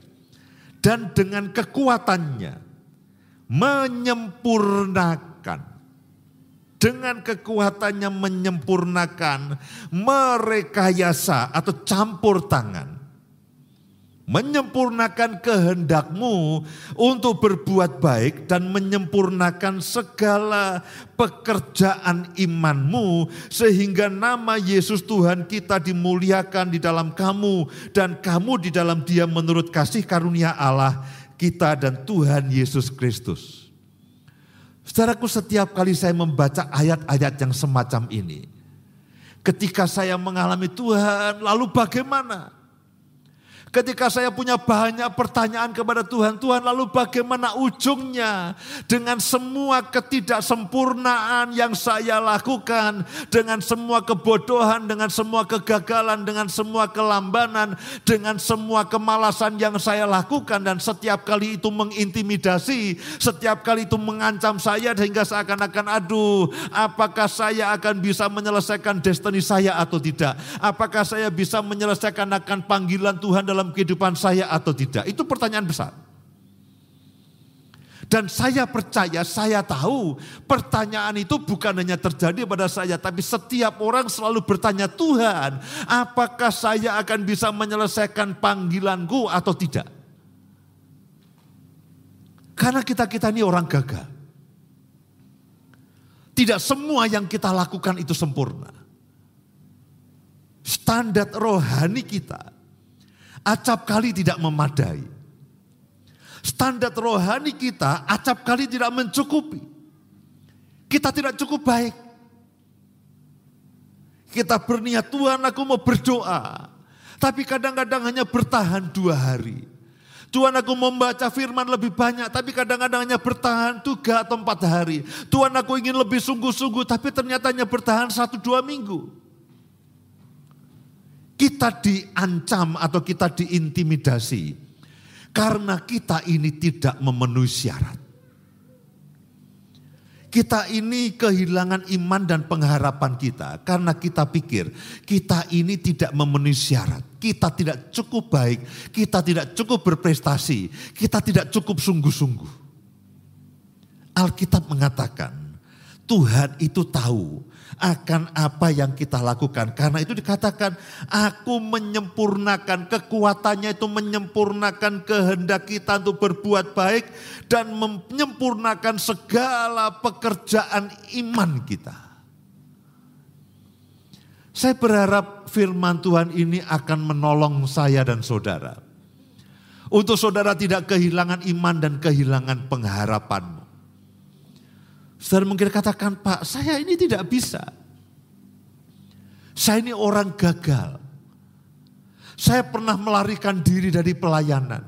dan dengan kekuatannya menyempurnakan. Dengan kekuatannya menyempurnakan merekayasa atau campur tangan menyempurnakan kehendakmu untuk berbuat baik dan menyempurnakan segala pekerjaan imanmu sehingga nama Yesus Tuhan kita dimuliakan di dalam kamu dan kamu di dalam dia menurut kasih karunia Allah kita dan Tuhan Yesus Kristus. Saudaraku setiap kali saya membaca ayat-ayat yang semacam ini, ketika saya mengalami Tuhan, lalu bagaimana? Ketika saya punya banyak pertanyaan kepada Tuhan, Tuhan lalu bagaimana ujungnya dengan semua ketidaksempurnaan yang saya lakukan, dengan semua kebodohan, dengan semua kegagalan, dengan semua kelambanan, dengan semua kemalasan yang saya lakukan dan setiap kali itu mengintimidasi, setiap kali itu mengancam saya sehingga seakan-akan aduh, apakah saya akan bisa menyelesaikan destiny saya atau tidak? Apakah saya bisa menyelesaikan akan panggilan Tuhan dalam dalam kehidupan saya atau tidak? Itu pertanyaan besar. Dan saya percaya, saya tahu pertanyaan itu bukan hanya terjadi pada saya, tapi setiap orang selalu bertanya, Tuhan, apakah saya akan bisa menyelesaikan panggilanku atau tidak? Karena kita-kita ini orang gagal. Tidak semua yang kita lakukan itu sempurna. Standar rohani kita acap kali tidak memadai. Standar rohani kita acap kali tidak mencukupi. Kita tidak cukup baik. Kita berniat Tuhan aku mau berdoa. Tapi kadang-kadang hanya bertahan dua hari. Tuhan aku membaca firman lebih banyak, tapi kadang-kadang hanya bertahan tiga atau empat hari. Tuhan aku ingin lebih sungguh-sungguh, tapi ternyata hanya bertahan satu dua minggu kita diancam atau kita diintimidasi karena kita ini tidak memenuhi syarat. Kita ini kehilangan iman dan pengharapan kita karena kita pikir kita ini tidak memenuhi syarat. Kita tidak cukup baik, kita tidak cukup berprestasi, kita tidak cukup sungguh-sungguh. Alkitab mengatakan Tuhan itu tahu akan apa yang kita lakukan. Karena itu dikatakan, aku menyempurnakan kekuatannya itu menyempurnakan kehendak kita untuk berbuat baik dan menyempurnakan segala pekerjaan iman kita. Saya berharap firman Tuhan ini akan menolong saya dan saudara. Untuk saudara tidak kehilangan iman dan kehilangan pengharapanmu. Saudara mungkin katakan, Pak, saya ini tidak bisa. Saya ini orang gagal. Saya pernah melarikan diri dari pelayanan.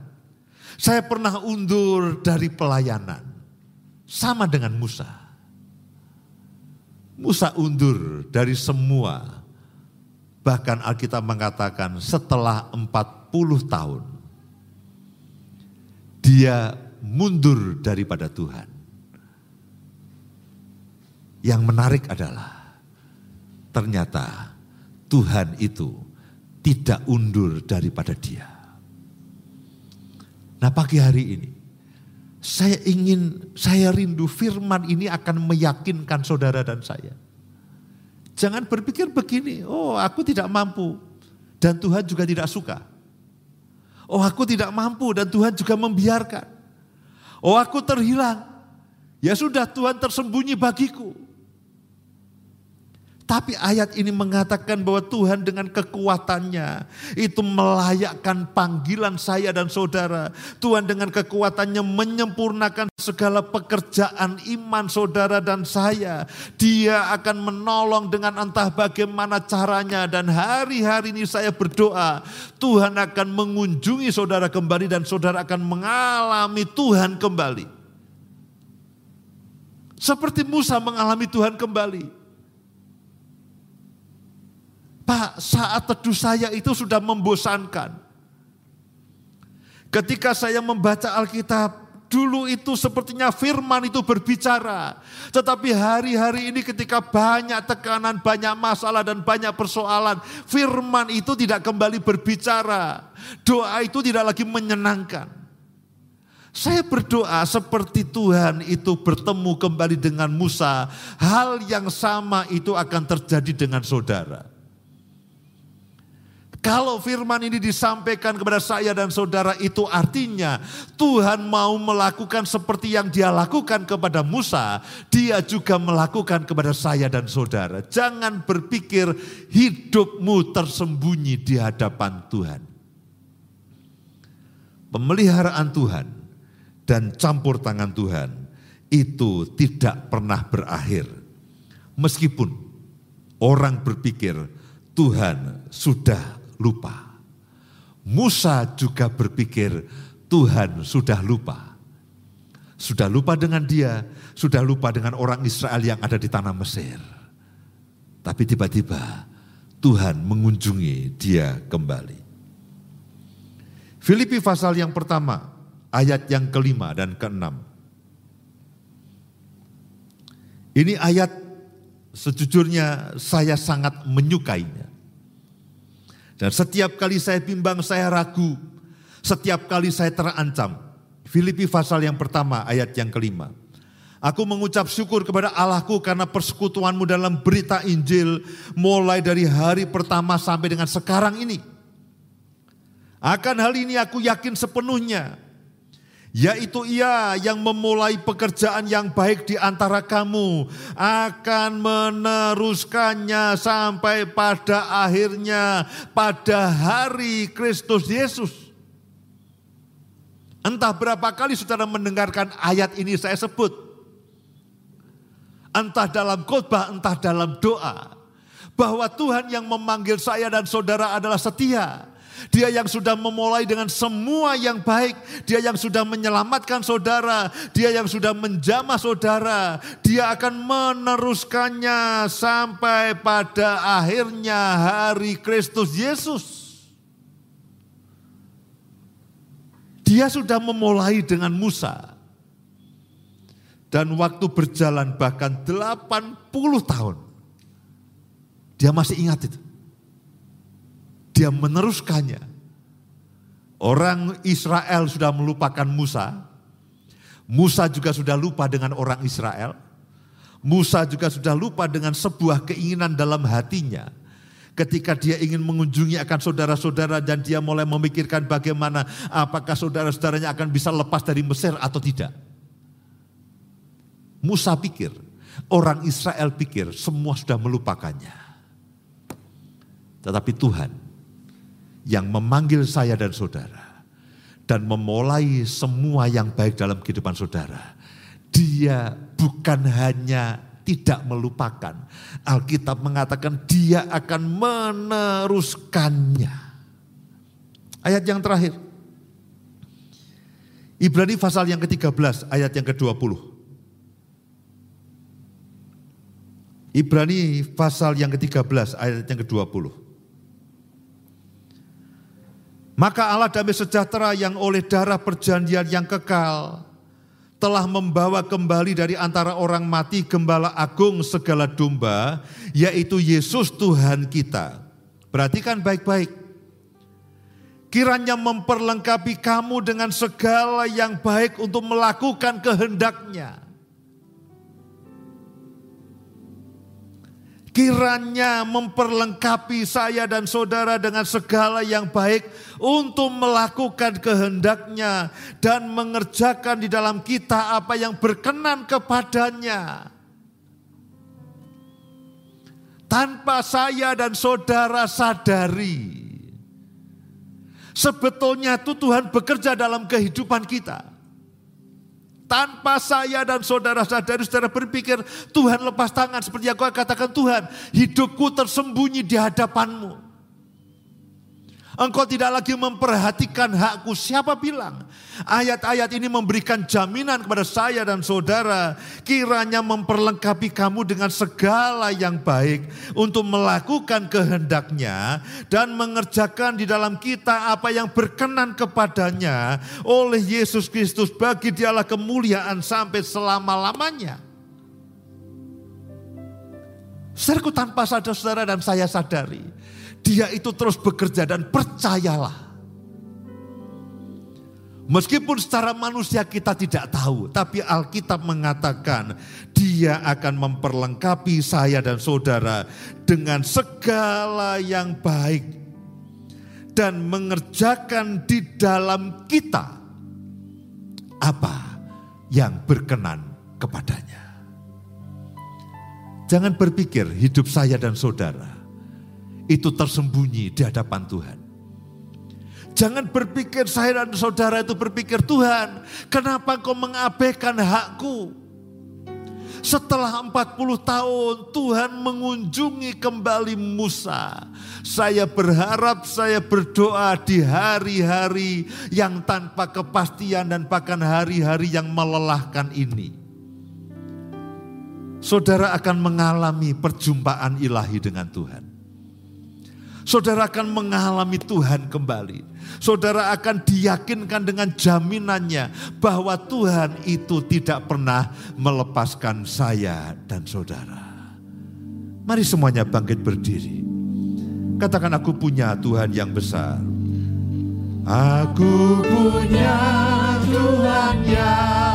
Saya pernah undur dari pelayanan. Sama dengan Musa. Musa undur dari semua. Bahkan Alkitab mengatakan setelah 40 tahun. Dia mundur daripada Tuhan. Yang menarik adalah ternyata Tuhan itu tidak undur daripada dia. Nah pagi hari ini saya ingin, saya rindu firman ini akan meyakinkan saudara dan saya. Jangan berpikir begini, oh aku tidak mampu dan Tuhan juga tidak suka. Oh aku tidak mampu dan Tuhan juga membiarkan. Oh aku terhilang. Ya sudah Tuhan tersembunyi bagiku. Tapi ayat ini mengatakan bahwa Tuhan dengan kekuatannya itu melayakkan panggilan saya dan saudara. Tuhan dengan kekuatannya menyempurnakan segala pekerjaan iman saudara dan saya. Dia akan menolong dengan entah bagaimana caranya dan hari-hari ini saya berdoa Tuhan akan mengunjungi saudara kembali dan saudara akan mengalami Tuhan kembali. Seperti Musa mengalami Tuhan kembali. Pak, saat teduh saya itu sudah membosankan. Ketika saya membaca Alkitab, dulu itu sepertinya firman itu berbicara. Tetapi hari-hari ini ketika banyak tekanan, banyak masalah dan banyak persoalan, firman itu tidak kembali berbicara. Doa itu tidak lagi menyenangkan. Saya berdoa seperti Tuhan itu bertemu kembali dengan Musa, hal yang sama itu akan terjadi dengan saudara. Kalau firman ini disampaikan kepada saya dan saudara itu artinya Tuhan mau melakukan seperti yang dia lakukan kepada Musa, dia juga melakukan kepada saya dan saudara. Jangan berpikir hidupmu tersembunyi di hadapan Tuhan. Pemeliharaan Tuhan dan campur tangan Tuhan itu tidak pernah berakhir. Meskipun orang berpikir Tuhan sudah lupa. Musa juga berpikir Tuhan sudah lupa. Sudah lupa dengan dia, sudah lupa dengan orang Israel yang ada di tanah Mesir. Tapi tiba-tiba Tuhan mengunjungi dia kembali. Filipi pasal yang pertama, ayat yang kelima dan keenam. Ini ayat sejujurnya saya sangat menyukainya. Dan setiap kali saya bimbang, saya ragu. Setiap kali saya terancam. Filipi pasal yang pertama ayat yang kelima. Aku mengucap syukur kepada Allahku karena persekutuanmu dalam berita Injil mulai dari hari pertama sampai dengan sekarang ini. Akan hal ini aku yakin sepenuhnya yaitu ia yang memulai pekerjaan yang baik di antara kamu akan meneruskannya sampai pada akhirnya pada hari Kristus Yesus. Entah berapa kali saudara mendengarkan ayat ini saya sebut. Entah dalam khotbah, entah dalam doa. Bahwa Tuhan yang memanggil saya dan saudara adalah setia dia yang sudah memulai dengan semua yang baik. Dia yang sudah menyelamatkan saudara. Dia yang sudah menjamah saudara. Dia akan meneruskannya sampai pada akhirnya hari Kristus Yesus. Dia sudah memulai dengan Musa. Dan waktu berjalan bahkan 80 tahun. Dia masih ingat itu dia meneruskannya. Orang Israel sudah melupakan Musa. Musa juga sudah lupa dengan orang Israel. Musa juga sudah lupa dengan sebuah keinginan dalam hatinya. Ketika dia ingin mengunjungi akan saudara-saudara dan dia mulai memikirkan bagaimana apakah saudara-saudaranya akan bisa lepas dari Mesir atau tidak. Musa pikir, orang Israel pikir semua sudah melupakannya. Tetapi Tuhan yang memanggil saya dan saudara dan memulai semua yang baik dalam kehidupan saudara. Dia bukan hanya tidak melupakan. Alkitab mengatakan dia akan meneruskannya. Ayat yang terakhir. Ibrani pasal yang ke-13 ayat yang ke-20. Ibrani pasal yang ke-13 ayat yang ke-20. Maka Allah damai sejahtera yang oleh darah perjanjian yang kekal telah membawa kembali dari antara orang mati gembala agung segala domba, yaitu Yesus Tuhan kita. Perhatikan baik-baik. Kiranya memperlengkapi kamu dengan segala yang baik untuk melakukan kehendaknya. Kiranya memperlengkapi saya dan saudara dengan segala yang baik untuk melakukan kehendaknya dan mengerjakan di dalam kita apa yang berkenan kepadanya. Tanpa saya dan saudara sadari, sebetulnya itu Tuhan bekerja dalam kehidupan kita. Tanpa saya dan saudara sadari, saudara berpikir Tuhan lepas tangan seperti yang kau katakan Tuhan, hidupku tersembunyi di hadapanmu. Engkau tidak lagi memperhatikan hakku. Siapa bilang? Ayat-ayat ini memberikan jaminan kepada saya dan saudara. Kiranya memperlengkapi kamu dengan segala yang baik. Untuk melakukan kehendaknya. Dan mengerjakan di dalam kita apa yang berkenan kepadanya. Oleh Yesus Kristus bagi dialah kemuliaan sampai selama-lamanya. Saudaraku tanpa sadar saudara dan saya sadari dia itu terus bekerja dan percayalah. Meskipun secara manusia kita tidak tahu, tapi Alkitab mengatakan dia akan memperlengkapi saya dan saudara dengan segala yang baik dan mengerjakan di dalam kita apa yang berkenan kepadanya. Jangan berpikir hidup saya dan saudara itu tersembunyi di hadapan Tuhan. Jangan berpikir saya dan saudara itu berpikir Tuhan, kenapa kau mengabaikan hakku? Setelah 40 tahun Tuhan mengunjungi kembali Musa. Saya berharap saya berdoa di hari-hari yang tanpa kepastian dan bahkan hari-hari yang melelahkan ini. Saudara akan mengalami perjumpaan ilahi dengan Tuhan. Saudara akan mengalami Tuhan kembali. Saudara akan diyakinkan dengan jaminannya bahwa Tuhan itu tidak pernah melepaskan saya dan saudara. Mari semuanya bangkit berdiri. Katakan aku punya Tuhan yang besar. Aku punya Tuhan yang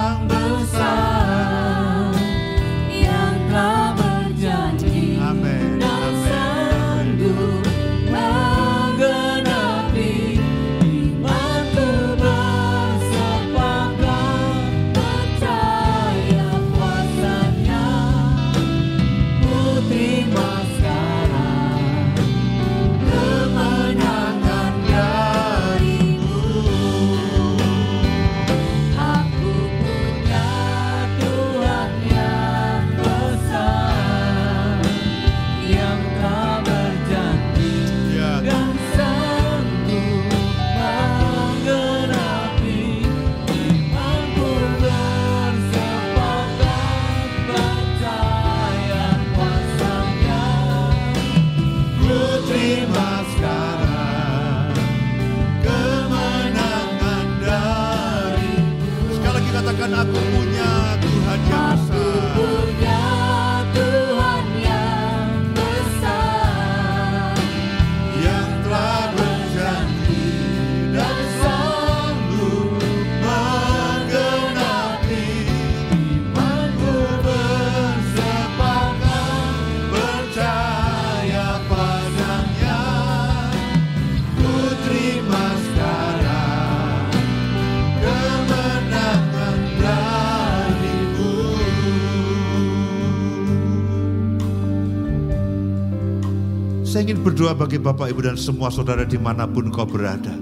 Saya ingin berdoa bagi Bapak Ibu dan semua saudara di mana pun kau berada.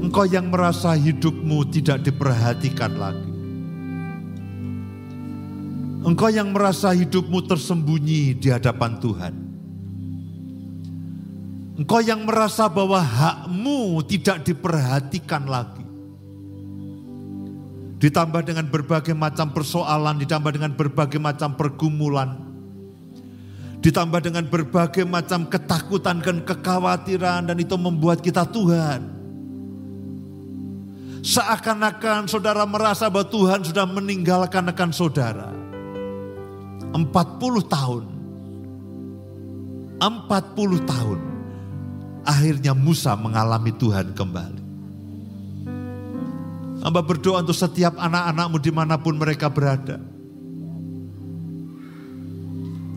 Engkau yang merasa hidupmu tidak diperhatikan lagi. Engkau yang merasa hidupmu tersembunyi di hadapan Tuhan. Engkau yang merasa bahwa hakmu tidak diperhatikan lagi. Ditambah dengan berbagai macam persoalan, ditambah dengan berbagai macam pergumulan Ditambah dengan berbagai macam ketakutan dan kekhawatiran dan itu membuat kita Tuhan. Seakan-akan saudara merasa bahwa Tuhan sudah meninggalkan akan saudara. 40 tahun. 40 tahun. Akhirnya Musa mengalami Tuhan kembali. Hamba berdoa untuk setiap anak-anakmu di mana pun mereka berada.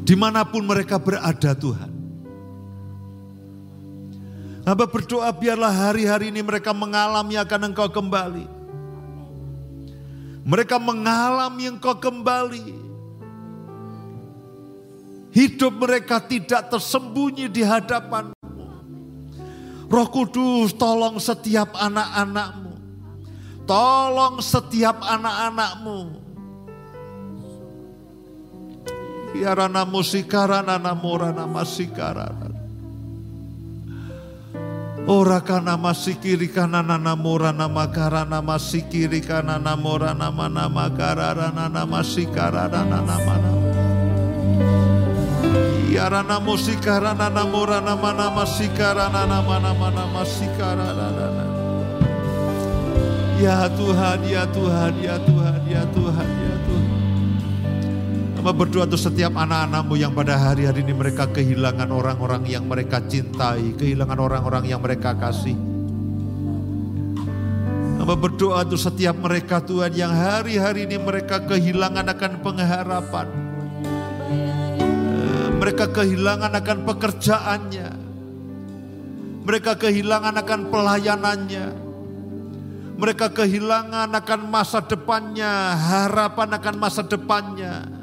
Di mana pun mereka berada Tuhan. Hamba berdoa biarlah hari-hari ini mereka mengalami akan engkau kembali. Mereka mengalami engkau kembali. Hidup mereka tidak tersembunyi di hadapan. Roh Kudus tolong setiap anak-anakmu. Tolong setiap anak-anakmu. Yarana musikarana namorana masikarana. Ora kana masikiri kana namora nama karana masikiri kana namora nama nama karana nama sikarana nama nama. Yarana musikarana namora nama nama sikarana nama nama nama sikarana. Ya Tuhan, ya Tuhan, ya Tuhan, ya Tuhan, ya Tuhan. Hamba berdoa untuk setiap anak-anakmu yang pada hari-hari ini mereka kehilangan orang-orang yang mereka cintai, kehilangan orang-orang yang mereka kasih. Hamba berdoa untuk setiap mereka Tuhan yang hari-hari ini mereka kehilangan akan pengharapan. Eh, mereka kehilangan akan pekerjaannya. Mereka kehilangan akan pelayanannya mereka kehilangan akan masa depannya, harapan akan masa depannya.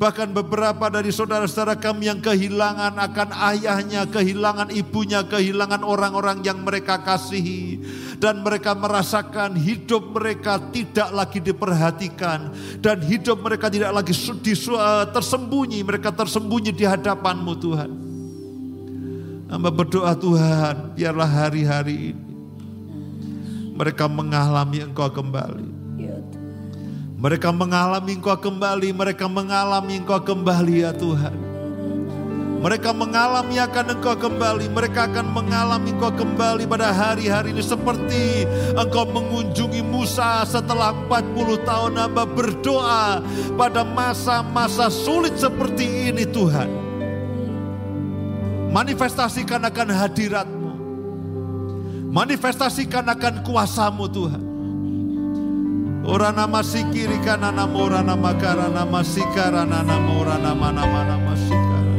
Bahkan beberapa dari saudara-saudara kami yang kehilangan akan ayahnya, kehilangan ibunya, kehilangan orang-orang yang mereka kasihi. Dan mereka merasakan hidup mereka tidak lagi diperhatikan. Dan hidup mereka tidak lagi eh, tersembunyi, mereka tersembunyi di hadapanmu Tuhan. Hamba berdoa Tuhan, biarlah hari-hari ini mereka mengalami engkau kembali. Mereka mengalami engkau kembali, mereka mengalami engkau kembali ya Tuhan. Mereka mengalami akan engkau kembali, mereka akan mengalami engkau kembali pada hari-hari ini seperti engkau mengunjungi Musa setelah 40 tahun hamba berdoa pada masa-masa sulit seperti ini Tuhan. Manifestasikan akan hadiratmu Manifestasikan akan kuasamu Tuhan. Ora nama sikiri kana nama ora nama kara nama sikara nama ora nama nama nama sikara.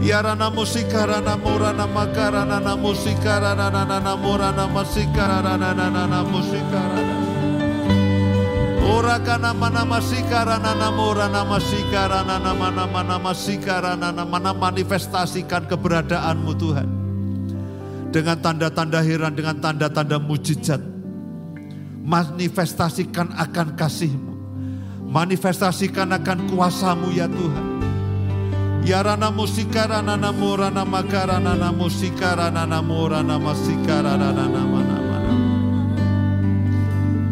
Yara nama sikara nama ora nama kara nama musikara nama nama ora nama sikara nama nama musikara. Ora kana nama nama sikara nama ora nama sikara nama nama nama sikara nama nama manifestasikan keberadaanmu Tuhan dengan tanda-tanda heran, dengan tanda-tanda mujizat. Manifestasikan akan kasihmu. Manifestasikan akan kuasamu ya Tuhan. Ya rana musika rana namo rana maka rana namo sika rana namo rana masika rana nama nama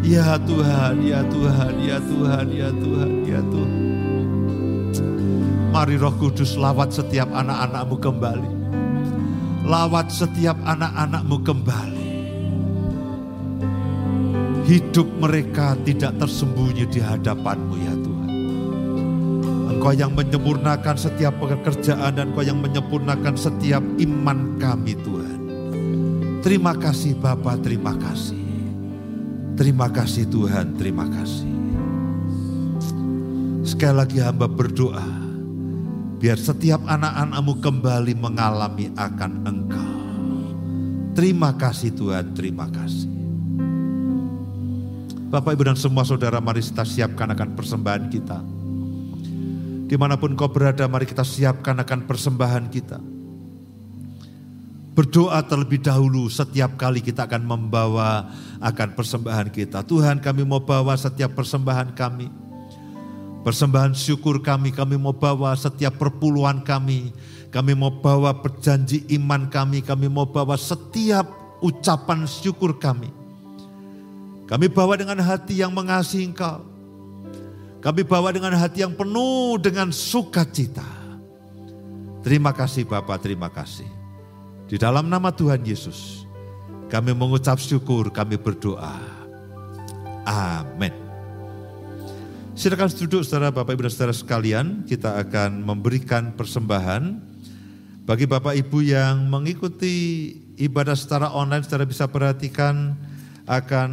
Ya Tuhan, ya Tuhan, ya Tuhan, ya Tuhan, ya Tuhan. Mari roh kudus lawat setiap anak-anakmu kembali. Lawat setiap anak-anakmu kembali. Hidup mereka tidak tersembunyi di hadapanmu ya Tuhan. Engkau yang menyempurnakan setiap pekerjaan dan Engkau yang menyempurnakan setiap iman kami Tuhan. Terima kasih Bapa, terima kasih. Terima kasih Tuhan, terima kasih. Sekali lagi hamba berdoa Biar setiap anak-anakmu kembali mengalami akan engkau. Terima kasih Tuhan, terima kasih. Bapak Ibu dan semua saudara mari kita siapkan akan persembahan kita. Di mana pun kau berada mari kita siapkan akan persembahan kita. Berdoa terlebih dahulu setiap kali kita akan membawa akan persembahan kita. Tuhan kami mau bawa setiap persembahan kami Persembahan syukur kami, kami mau bawa setiap perpuluhan kami. Kami mau bawa perjanji iman kami, kami mau bawa setiap ucapan syukur kami. Kami bawa dengan hati yang mengasihi engkau. Kami bawa dengan hati yang penuh dengan sukacita. Terima kasih Bapak, terima kasih. Di dalam nama Tuhan Yesus, Kami mengucap syukur, kami berdoa. Amin. Silakan duduk saudara Bapak Ibu dan saudara sekalian, kita akan memberikan persembahan bagi Bapak Ibu yang mengikuti ibadah secara online, saudara bisa perhatikan akan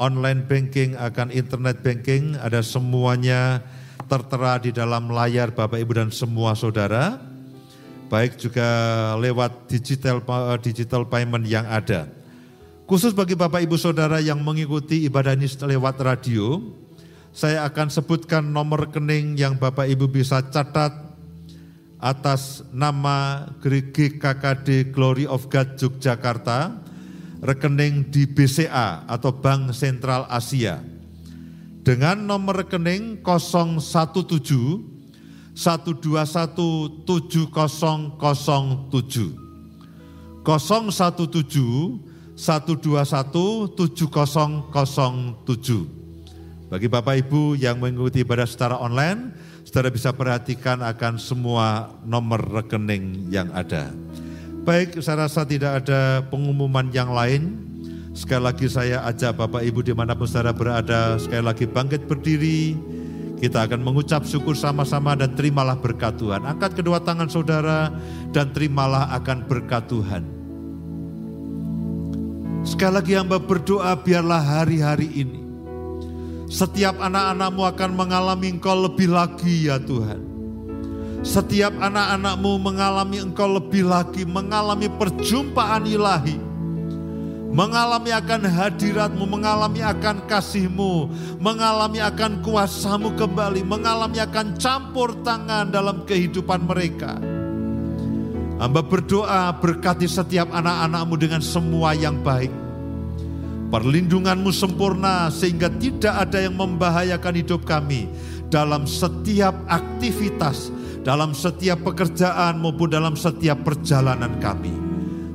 online banking, akan internet banking, ada semuanya tertera di dalam layar Bapak Ibu dan semua saudara, baik juga lewat digital digital payment yang ada. Khusus bagi Bapak Ibu Saudara yang mengikuti ibadah ini lewat radio, saya akan sebutkan nomor rekening yang Bapak Ibu bisa catat atas nama GKKD Glory of God Yogyakarta, rekening di BCA atau Bank Sentral Asia. Dengan nomor rekening 017 121 7007 017 121 7007 bagi Bapak Ibu yang mengikuti ibadah secara online, saudara bisa perhatikan akan semua nomor rekening yang ada. Baik, saya rasa tidak ada pengumuman yang lain. Sekali lagi saya ajak Bapak Ibu di mana pun saudara berada, sekali lagi bangkit berdiri. Kita akan mengucap syukur sama-sama dan terimalah berkat Tuhan. Angkat kedua tangan saudara dan terimalah akan berkat Tuhan. Sekali lagi hamba berdoa biarlah hari-hari ini setiap anak-anakmu akan mengalami engkau lebih lagi ya Tuhan. Setiap anak-anakmu mengalami engkau lebih lagi, mengalami perjumpaan ilahi. Mengalami akan hadiratmu, mengalami akan kasihmu, mengalami akan kuasamu kembali, mengalami akan campur tangan dalam kehidupan mereka. Hamba berdoa berkati setiap anak-anakmu dengan semua yang baik Perlindunganmu sempurna sehingga tidak ada yang membahayakan hidup kami dalam setiap aktivitas, dalam setiap pekerjaan maupun dalam setiap perjalanan kami.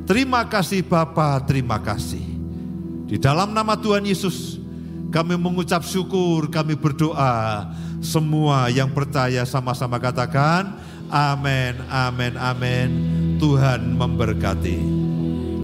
Terima kasih Bapa, terima kasih. Di dalam nama Tuhan Yesus, kami mengucap syukur, kami berdoa. Semua yang percaya sama-sama katakan, amin, amin, amin. Tuhan memberkati.